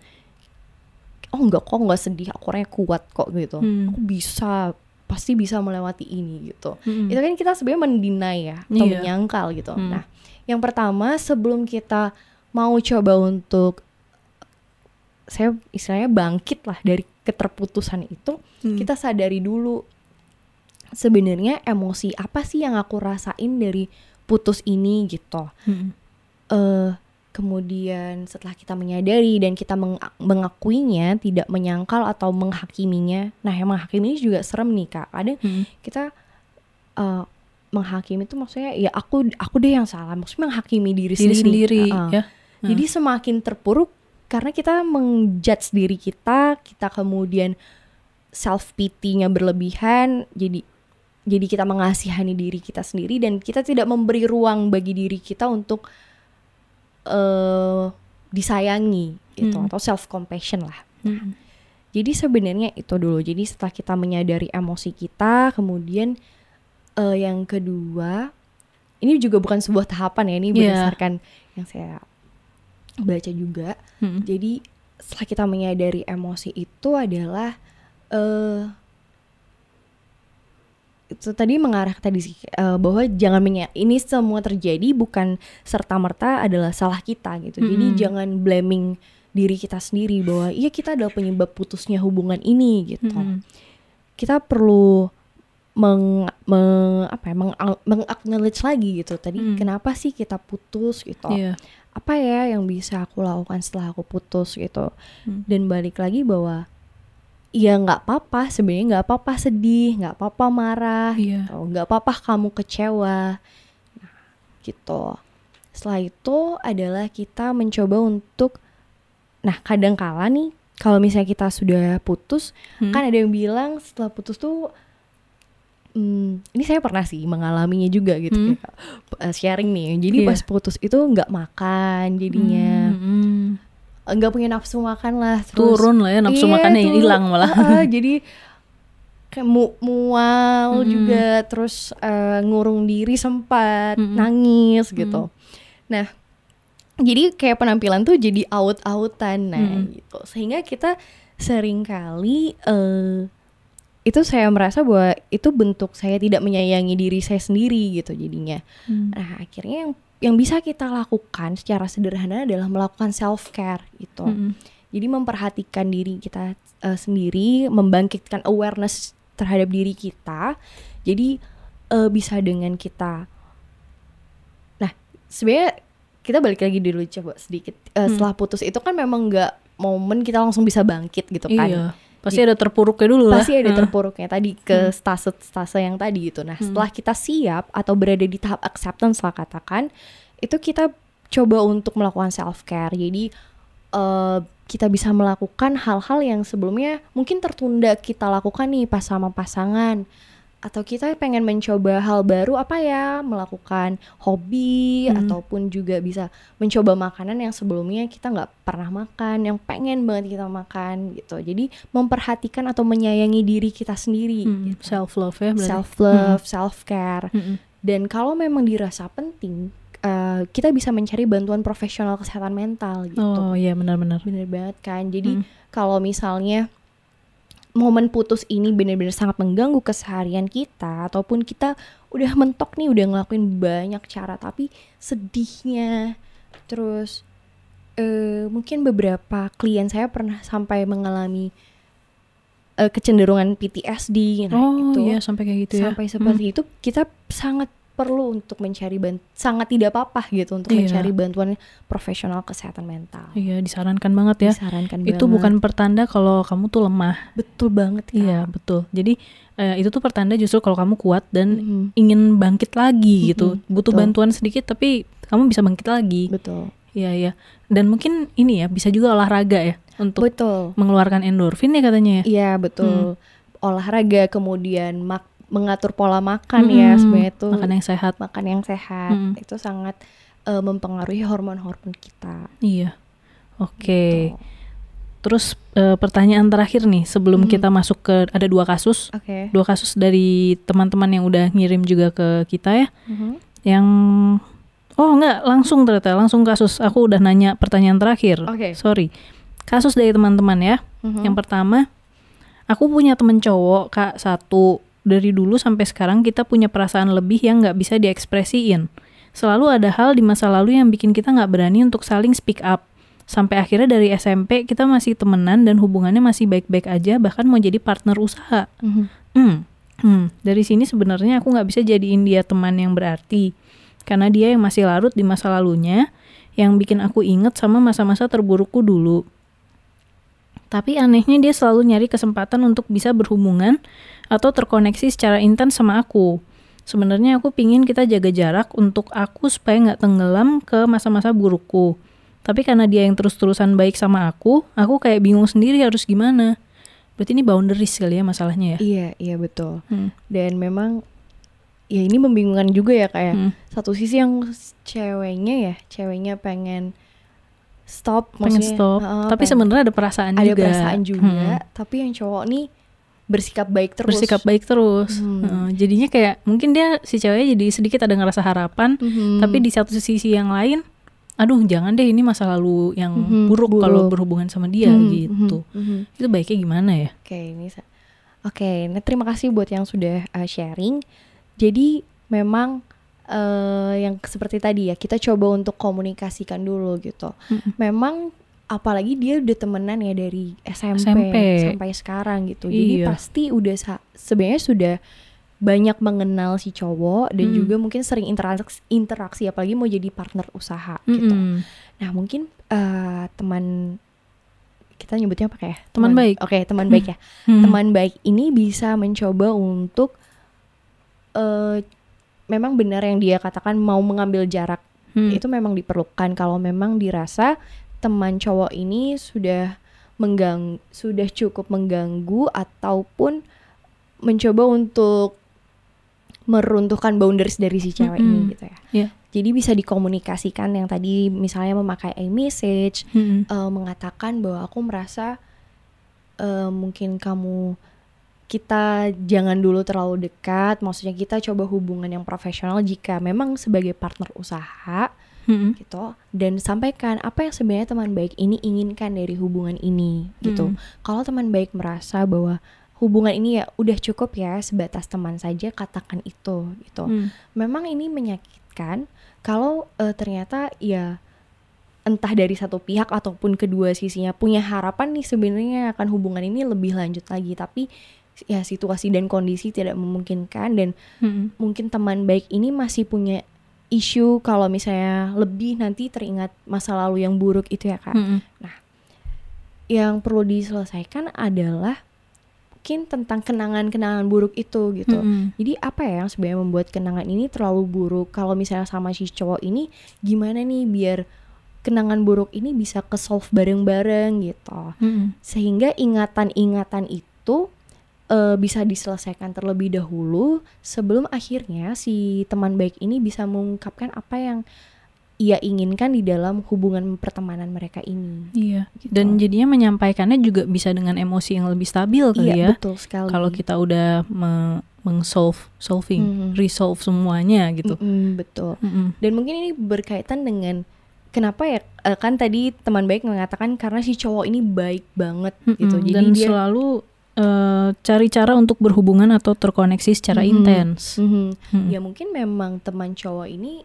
oh enggak kok enggak sedih, aku orangnya kuat kok gitu. Hmm. Aku bisa pasti bisa melewati ini gitu. Hmm. Itu kan kita sebenarnya mendinai ya atau Iya. menyangkal gitu. Hmm. Nah, yang pertama sebelum kita mau coba untuk saya istilahnya bangkit lah dari keterputusan itu, Hmm. kita sadari dulu sebenarnya emosi apa sih yang aku rasain dari putus ini gitu. Hmm. eh kemudian setelah kita menyadari dan kita meng- mengakuinya, tidak menyangkal atau menghakiminya. Nah, yang menghakimi ini juga serem nih kak. Kadang Hmm. kita eh, menghakimi itu maksudnya ya aku aku deh yang salah. Maksudnya menghakimi diri, Diri sendiri. sendiri Heeh. ya. Jadi semakin terpuruk karena kita menjudge diri kita, kita kemudian self pity-nya berlebihan, jadi jadi kita mengasihani diri kita sendiri dan kita tidak memberi ruang bagi diri kita untuk eh disayangi gitu Hmm. atau self compassion lah. Hmm. Jadi sebenarnya itu dulu. Jadi setelah kita menyadari emosi kita, kemudian eh, yang kedua, ini juga bukan sebuah tahapan ya, ini Iya. berdasarkan yang saya baca juga. Hmm. Jadi setelah kita menyadari emosi itu adalah eh itu tadi mengarah tadi sih eh, bahwa jangan menya ini semua terjadi bukan serta merta adalah salah kita gitu. Jadi Mm-mm. jangan blaming diri kita sendiri bahwa iya kita adalah penyebab putusnya hubungan ini gitu. Hmm. Kita perlu meng, meng- apa ya meng, meng-acknowledge lagi gitu. Tadi Mm. kenapa sih kita putus gitu Iya. apa ya yang bisa aku lakukan setelah aku putus gitu Hmm. dan balik lagi bahwa ya nggak apa-apa sebenarnya nggak apa-apa sedih nggak apa-apa marah Iya. gitu. nggak apa-apa kamu kecewa nah, gitu setelah itu adalah kita mencoba untuk nah kadang-kala nih kalau misalnya kita sudah putus Hmm. kan ada yang bilang setelah putus tuh hmm, ini saya pernah sih mengalaminya juga gitu Hmm. kayak, uh, sharing nih jadi Iya. pas putus itu nggak makan jadinya Hmm. Nggak punya nafsu makan lah terus turun lah ya nafsu Iya, makannya hilang malah. Heeh, jadi kayak mu- mual Mm-mm. juga terus eh, ngurung diri sempat Mm-mm. nangis gitu nah jadi kayak penampilan tuh jadi out-outan nah Mm-mm. gitu sehingga kita sering kali eh itu saya merasa bahwa itu bentuk saya tidak menyayangi diri saya sendiri gitu jadinya Hmm. Nah, akhirnya yang yang bisa kita lakukan secara sederhana adalah melakukan self care gitu. Hmm. Jadi memperhatikan diri kita eh, sendiri, membangkitkan awareness terhadap diri kita. Jadi eh, bisa dengan kita Nah, sebenarnya kita balik lagi dulu coba sedikit. Eh, Hmm. Setelah putus itu kan memang nggak momen kita langsung bisa bangkit gitu kan Iya. Pasti ada terpuruknya dulu lah. pasti ada Nah. terpuruknya tadi ke stase-stase yang tadi gitu. Nah, Hmm. setelah kita siap atau berada di tahap acceptance lah katakan, itu kita coba untuk melakukan self care. Jadi eh, kita bisa melakukan hal-hal yang sebelumnya mungkin tertunda kita lakukan nih pas sama pasangan atau kita pengen mencoba hal baru apa ya melakukan hobi Hmm. ataupun juga bisa mencoba makanan yang sebelumnya kita nggak pernah makan yang pengen banget kita makan gitu jadi memperhatikan atau menyayangi diri kita sendiri Hmm, gitu. self love ya berarti. self love self care Hmm. dan kalau memang dirasa penting eh, kita bisa mencari bantuan profesional kesehatan mental gitu Oh iya benar-benar. bener banget kan jadi Hmm. kalau misalnya momen putus ini benar-benar sangat mengganggu keseharian kita ataupun kita udah mentok nih udah ngelakuin banyak cara tapi sedihnya terus eh mungkin beberapa klien saya pernah sampai mengalami eh, kecenderungan PTSD nah oh itu iya sampai kayak gitu ya. sampai seperti itu kita sangat perlu untuk mencari bant sangat tidak apa-apa gitu untuk Iya. mencari bantuan profesional kesehatan mental Iya disarankan banget ya. disarankan Itu banget. bukan pertanda kalau kamu tuh lemah. betul banget Kak. Iya betul. Jadi eh, itu tuh pertanda justru kalau kamu kuat dan Mhm, ingin bangkit lagi gitu. Mm-mm, Butuh betul. bantuan sedikit tapi kamu bisa bangkit lagi. betul Iya iya. Dan mungkin ini ya bisa juga olahraga ya untuk Betul. mengeluarkan endorfin ya katanya ya. Iya betul. Olahraga kemudian mak- mengatur pola makan ya Mm-mm. sebenarnya itu makan yang sehat. makan yang sehat Mm. itu sangat eh, mempengaruhi hormon-hormon kita. Iya. Oke. Gitu. Terus eh, pertanyaan terakhir nih sebelum Mhm. kita masuk ke ada dua kasus, Oke. dua kasus dari teman-teman yang udah ngirim juga ke kita ya. Mhm. Yang oh enggak langsung ternyata langsung kasus. Aku udah nanya pertanyaan terakhir. Oke. Sorry. Kasus dari teman-teman ya. Mhm. Yang pertama, aku punya temen cowok kak satu dari dulu sampai sekarang kita punya perasaan lebih yang nggak bisa diekspresiin. Selalu ada hal di masa lalu yang bikin kita nggak berani untuk saling speak up. Sampai akhirnya dari SMP kita masih temenan dan hubungannya masih baik-baik aja bahkan mau jadi partner usaha. Mhm. Hmm, hmm. Dari sini sebenarnya aku nggak bisa jadiin dia teman yang berarti karena dia yang masih larut di masa lalunya yang bikin aku inget sama masa-masa terburukku dulu. Tapi anehnya dia selalu nyari kesempatan untuk bisa berhubungan atau terkoneksi secara intens sama aku. Sebenarnya aku pingin kita jaga jarak untuk aku supaya nggak tenggelam ke masa-masa burukku. Tapi karena dia yang terus-terusan baik sama aku, aku kayak bingung sendiri harus gimana. Berarti ini boundaries kali ya masalahnya ya? Iya, iya betul. Hmm. Dan memang ya ini membingungkan juga ya kayak Hmm. satu sisi yang ceweknya ya, ceweknya pengen stop, pengen stop. heeh, tapi sebenarnya ada perasaan ada juga. perasaan juga, Hmm. tapi yang cowok nih bersikap baik terus. Bersikap baik terus. Hmm. Heeh, jadinya kayak mungkin dia si ceweknya jadi sedikit ada ngerasa harapan, Mhm. tapi di satu sisi yang lain, aduh jangan deh ini masa lalu yang Mhm, buruk, buruk. kalau berhubungan sama dia Mhm, gitu. mhm, mhm. Itu baiknya gimana ya? Oke, ini sa- Oke, nah terima kasih buat yang sudah uh, sharing. Jadi memang uh, yang seperti tadi ya, kita coba untuk komunikasikan dulu gitu. Mm-mm. Memang apalagi dia udah temenan ya dari SMP, SMP. sampai sekarang gitu. Jadi Iya. pasti udah sebenarnya sudah banyak mengenal si cowok dan Mm. juga mungkin sering interaksi interaksi apalagi mau jadi partner usaha gitu. Mm-mm. Nah, mungkin uh, teman kita nyebutnya apa kayak Teman baik. Oke, teman baik ya Hmm. teman baik ini bisa mencoba untuk eh memang benar yang dia katakan mau mengambil jarak Hmm. itu memang diperlukan kalau memang dirasa teman cowok ini sudah menggang sudah cukup mengganggu ataupun mencoba untuk meruntuhkan boundaries dari si cewek Mm-mm. ini gitu ya. Iya. Jadi bisa dikomunikasikan yang tadi misalnya memakai iMessage Mm-mm. eh, mengatakan bahwa aku merasa eh, mungkin kamu kita jangan dulu terlalu dekat, maksudnya kita coba hubungan yang profesional jika memang sebagai partner usaha Mm-mm. gitu dan sampaikan apa yang sebenarnya teman baik ini inginkan dari hubungan ini gitu. Mm. Kalau teman baik merasa bahwa hubungan ini ya udah cukup ya sebatas teman saja katakan itu gitu Mm. memang ini menyakitkan kalau eh, ternyata ya entah dari satu pihak ataupun kedua sisinya punya harapan nih sebenarnya akan hubungan ini lebih lanjut lagi tapi ya situasi dan kondisi tidak memungkinkan dan Mm-mm. mungkin teman baik ini masih punya isu kalau misalnya lebih nanti teringat masa lalu yang buruk itu ya kak Mm-mm. yang perlu diselesaikan adalah mungkin tentang kenangan-kenangan buruk itu gitu Mm-mm. jadi apa ya yang sebenarnya membuat kenangan ini terlalu buruk? Kalau misalnya sama si cowok ini gimana nih biar kenangan buruk ini bisa ke solve bareng-bareng gitu. Mm-mm. Sehingga ingatan-ingatan itu eh, bisa diselesaikan terlebih dahulu sebelum akhirnya si teman baik ini bisa mengungkapkan apa yang ia inginkan di dalam hubungan pertemanan mereka ini. Iya. Gitu. Dan jadinya menyampaikannya juga bisa dengan emosi yang lebih stabil kali iya ya. betul sekali. Kalau kita udah me- meng-solve, solving, Mhm. resolve semuanya gitu. Mm-mm, betul. Mm-mm. Dan mungkin ini berkaitan dengan kenapa ya eh, kan tadi teman baik mengatakan karena si cowok ini baik banget gitu. Mm-mm. Jadi Dan dia selalu eh, cari cara untuk berhubungan atau terkoneksi secara Mhm. intens. Mhm. Mm-mm. ya mungkin memang teman cowok ini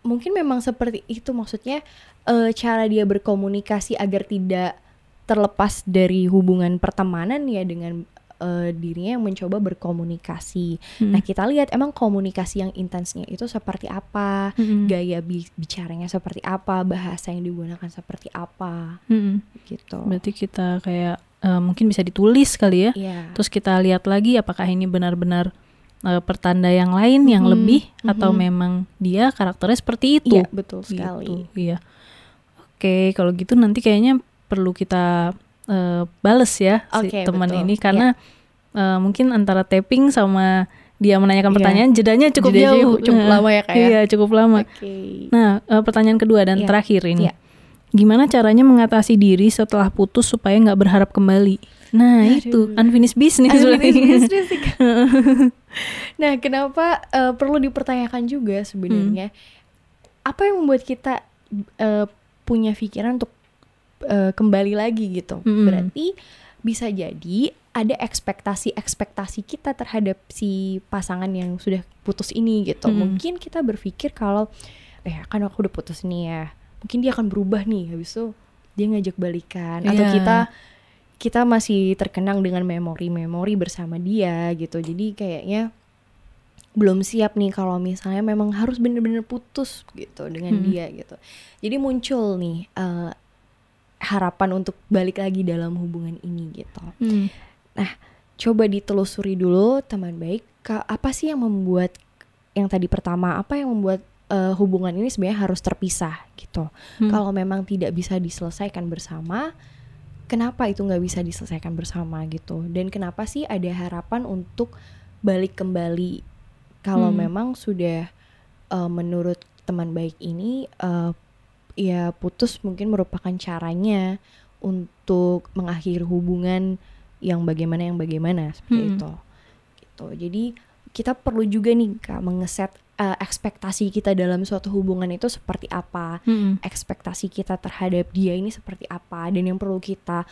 mungkin memang seperti itu maksudnya eh, cara dia berkomunikasi agar tidak terlepas dari hubungan pertemanan ya dengan eh, dirinya yang mencoba berkomunikasi. Mm-mm. Nah, kita lihat emang komunikasi yang intensnya itu seperti apa, Mm-mm. gaya bi- bicaranya seperti apa, bahasa yang digunakan seperti apa Mm-mm. gitu. Berarti kita kayak eh, mungkin bisa ditulis kali ya. Iya. Terus kita lihat lagi apakah ini benar-benar eh, pertanda yang lain yang Mhm, lebih atau mhm. memang dia karakternya seperti itu. Iya, betul Gitu, sekali. Iya. Oke, kalau gitu nanti kayaknya perlu kita eh, bales ya si Oke, teman ini karena eh, mungkin antara tapping sama dia menanyakan Iya. pertanyaan jedanya cukup Jedanya jauh. cukup Eh, lama ya, Kak, ya? Iya, cukup lama. Oke. Nah, pertanyaan kedua dan Iya. terakhir ini. Iya. Gimana caranya mengatasi diri setelah putus supaya nggak berharap kembali? Nah, itu unfinished business Unfinished business nah, kenapa eh, perlu dipertanyakan juga sebenarnya apa yang membuat kita eh, punya pikiran untuk eh, kembali lagi gitu? Mm-mm. Berarti bisa jadi ada ekspektasi-ekspektasi kita terhadap si pasangan yang sudah putus ini gitu. Mm-mm. Mungkin kita berpikir kalau eh kan aku udah putus nih ya. Mungkin dia akan berubah nih habis itu dia ngajak balikan atau Iya. kita kita masih terkenang dengan memori-memori bersama dia gitu. Jadi kayaknya belum siap nih kalau misalnya memang harus bener-bener putus gitu dengan Hmm. dia gitu. Jadi muncul nih eh, harapan untuk balik lagi dalam hubungan ini gitu. Hmm. Coba ditelusuri dulu teman baik, apa sih yang membuat yang tadi pertama apa yang membuat eh, hubungan ini sebenarnya harus terpisah gitu. Hmm. Kalau memang tidak bisa diselesaikan bersama, kenapa itu nggak bisa diselesaikan bersama gitu? Dan kenapa sih ada harapan untuk balik kembali kalau Hmm. memang sudah eh, menurut teman baik ini eh, ya putus mungkin merupakan caranya untuk mengakhiri hubungan yang bagaimana yang bagaimana seperti Hmm. itu. Gitu. Jadi kita perlu juga nih Kak mengeset eh, ekspektasi kita dalam suatu hubungan itu seperti apa Hmm. ekspektasi kita terhadap dia ini seperti apa dan yang perlu kita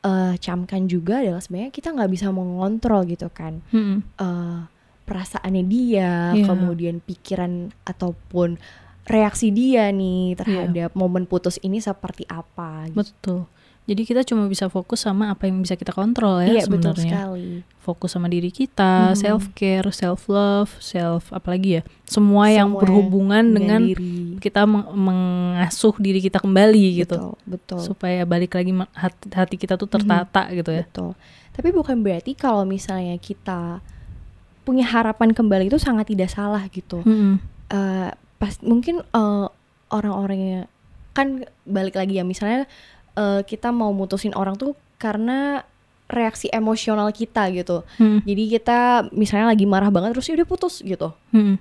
eh, camkan juga adalah sebenarnya kita nggak bisa mengontrol gitu kan Hmm. eh, perasaannya dia Iya. kemudian pikiran ataupun reaksi dia nih terhadap momen putus ini seperti apa gitu. Betul. Jadi kita cuma bisa fokus sama apa yang bisa kita kontrol ya iya betul sebenarnya. sekali Fokus sama diri kita, Mhm. self care, self love, self apalagi ya. Semua, yang Semua berhubungan dengan, diri kita meng- mengasuh diri kita kembali gitu. betul betul Supaya balik lagi hati, hati kita tuh tertata gitu ya. Betul. Tapi bukan berarti kalau misalnya kita punya harapan kembali itu sangat tidak salah gitu. Mm-mm. Eh, pas mungkin eh, orang-orangnya kan balik lagi ya misalnya eh, kita mau mutusin orang tuh karena reaksi emosional kita gitu. Mm. Jadi kita misalnya lagi marah banget terus ya udah putus gitu. Mm-mm.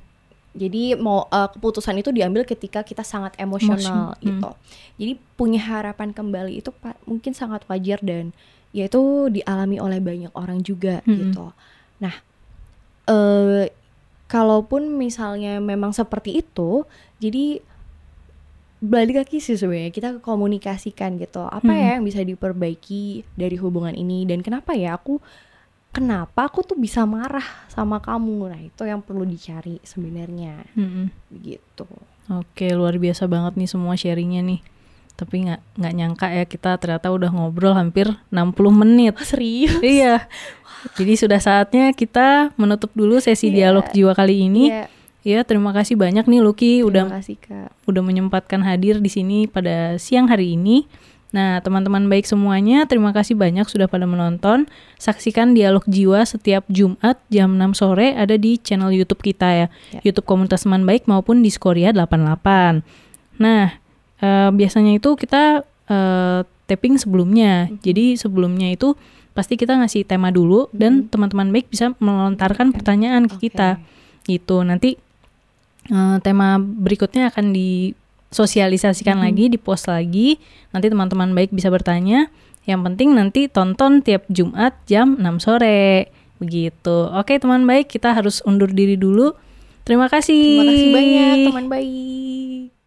Jadi mau eh, keputusan itu diambil ketika kita sangat emosional Emosi, gitu. Jadi punya harapan kembali itu mungkin sangat wajar dan ya itu dialami oleh banyak orang juga Mm-mm. gitu. Nah, eh kalaupun misalnya memang seperti itu, jadi balik lagi sih sebenarnya kita komunikasikan gitu. Apa Mm. ya yang bisa diperbaiki dari hubungan ini dan kenapa ya aku kenapa aku tuh bisa marah sama kamu? Nah, itu yang perlu dicari sebenarnya Mm-mm. begitu. Oke, luar biasa banget nih semua sharingnya nih. Tapi nggak nggak nyangka ya kita ternyata udah ngobrol hampir 60 menit. serius? iya. Jadi sudah saatnya kita menutup dulu sesi Iya. dialog jiwa kali ini. Iya, Ya, terima kasih banyak nih Lucky udah terima kasih Kak. udah menyempatkan hadir di sini pada siang hari ini. Nah, teman-teman baik semuanya, terima kasih banyak sudah pada menonton. Saksikan Dialog Jiwa setiap Jumat jam 6 sore ada di channel YouTube kita ya. Ya. YouTube Komunitas Teman Baik maupun di Skoria 88. Nah, eh, biasanya itu kita eh, tapping sebelumnya. Mhm. Jadi sebelumnya itu pasti kita ngasih tema dulu dan Mhm. teman-teman baik bisa melontarkan pertanyaan ke Oke. kita gitu. Nanti eh, tema berikutnya akan disosialisasikan Mhm. lagi, dipost lagi. Nanti teman-teman baik bisa bertanya. Yang penting nanti tonton tiap Jumat jam 6 sore. Begitu. Oke, teman baik, kita harus undur diri dulu. Terima kasih. Terima kasih banyak teman baik.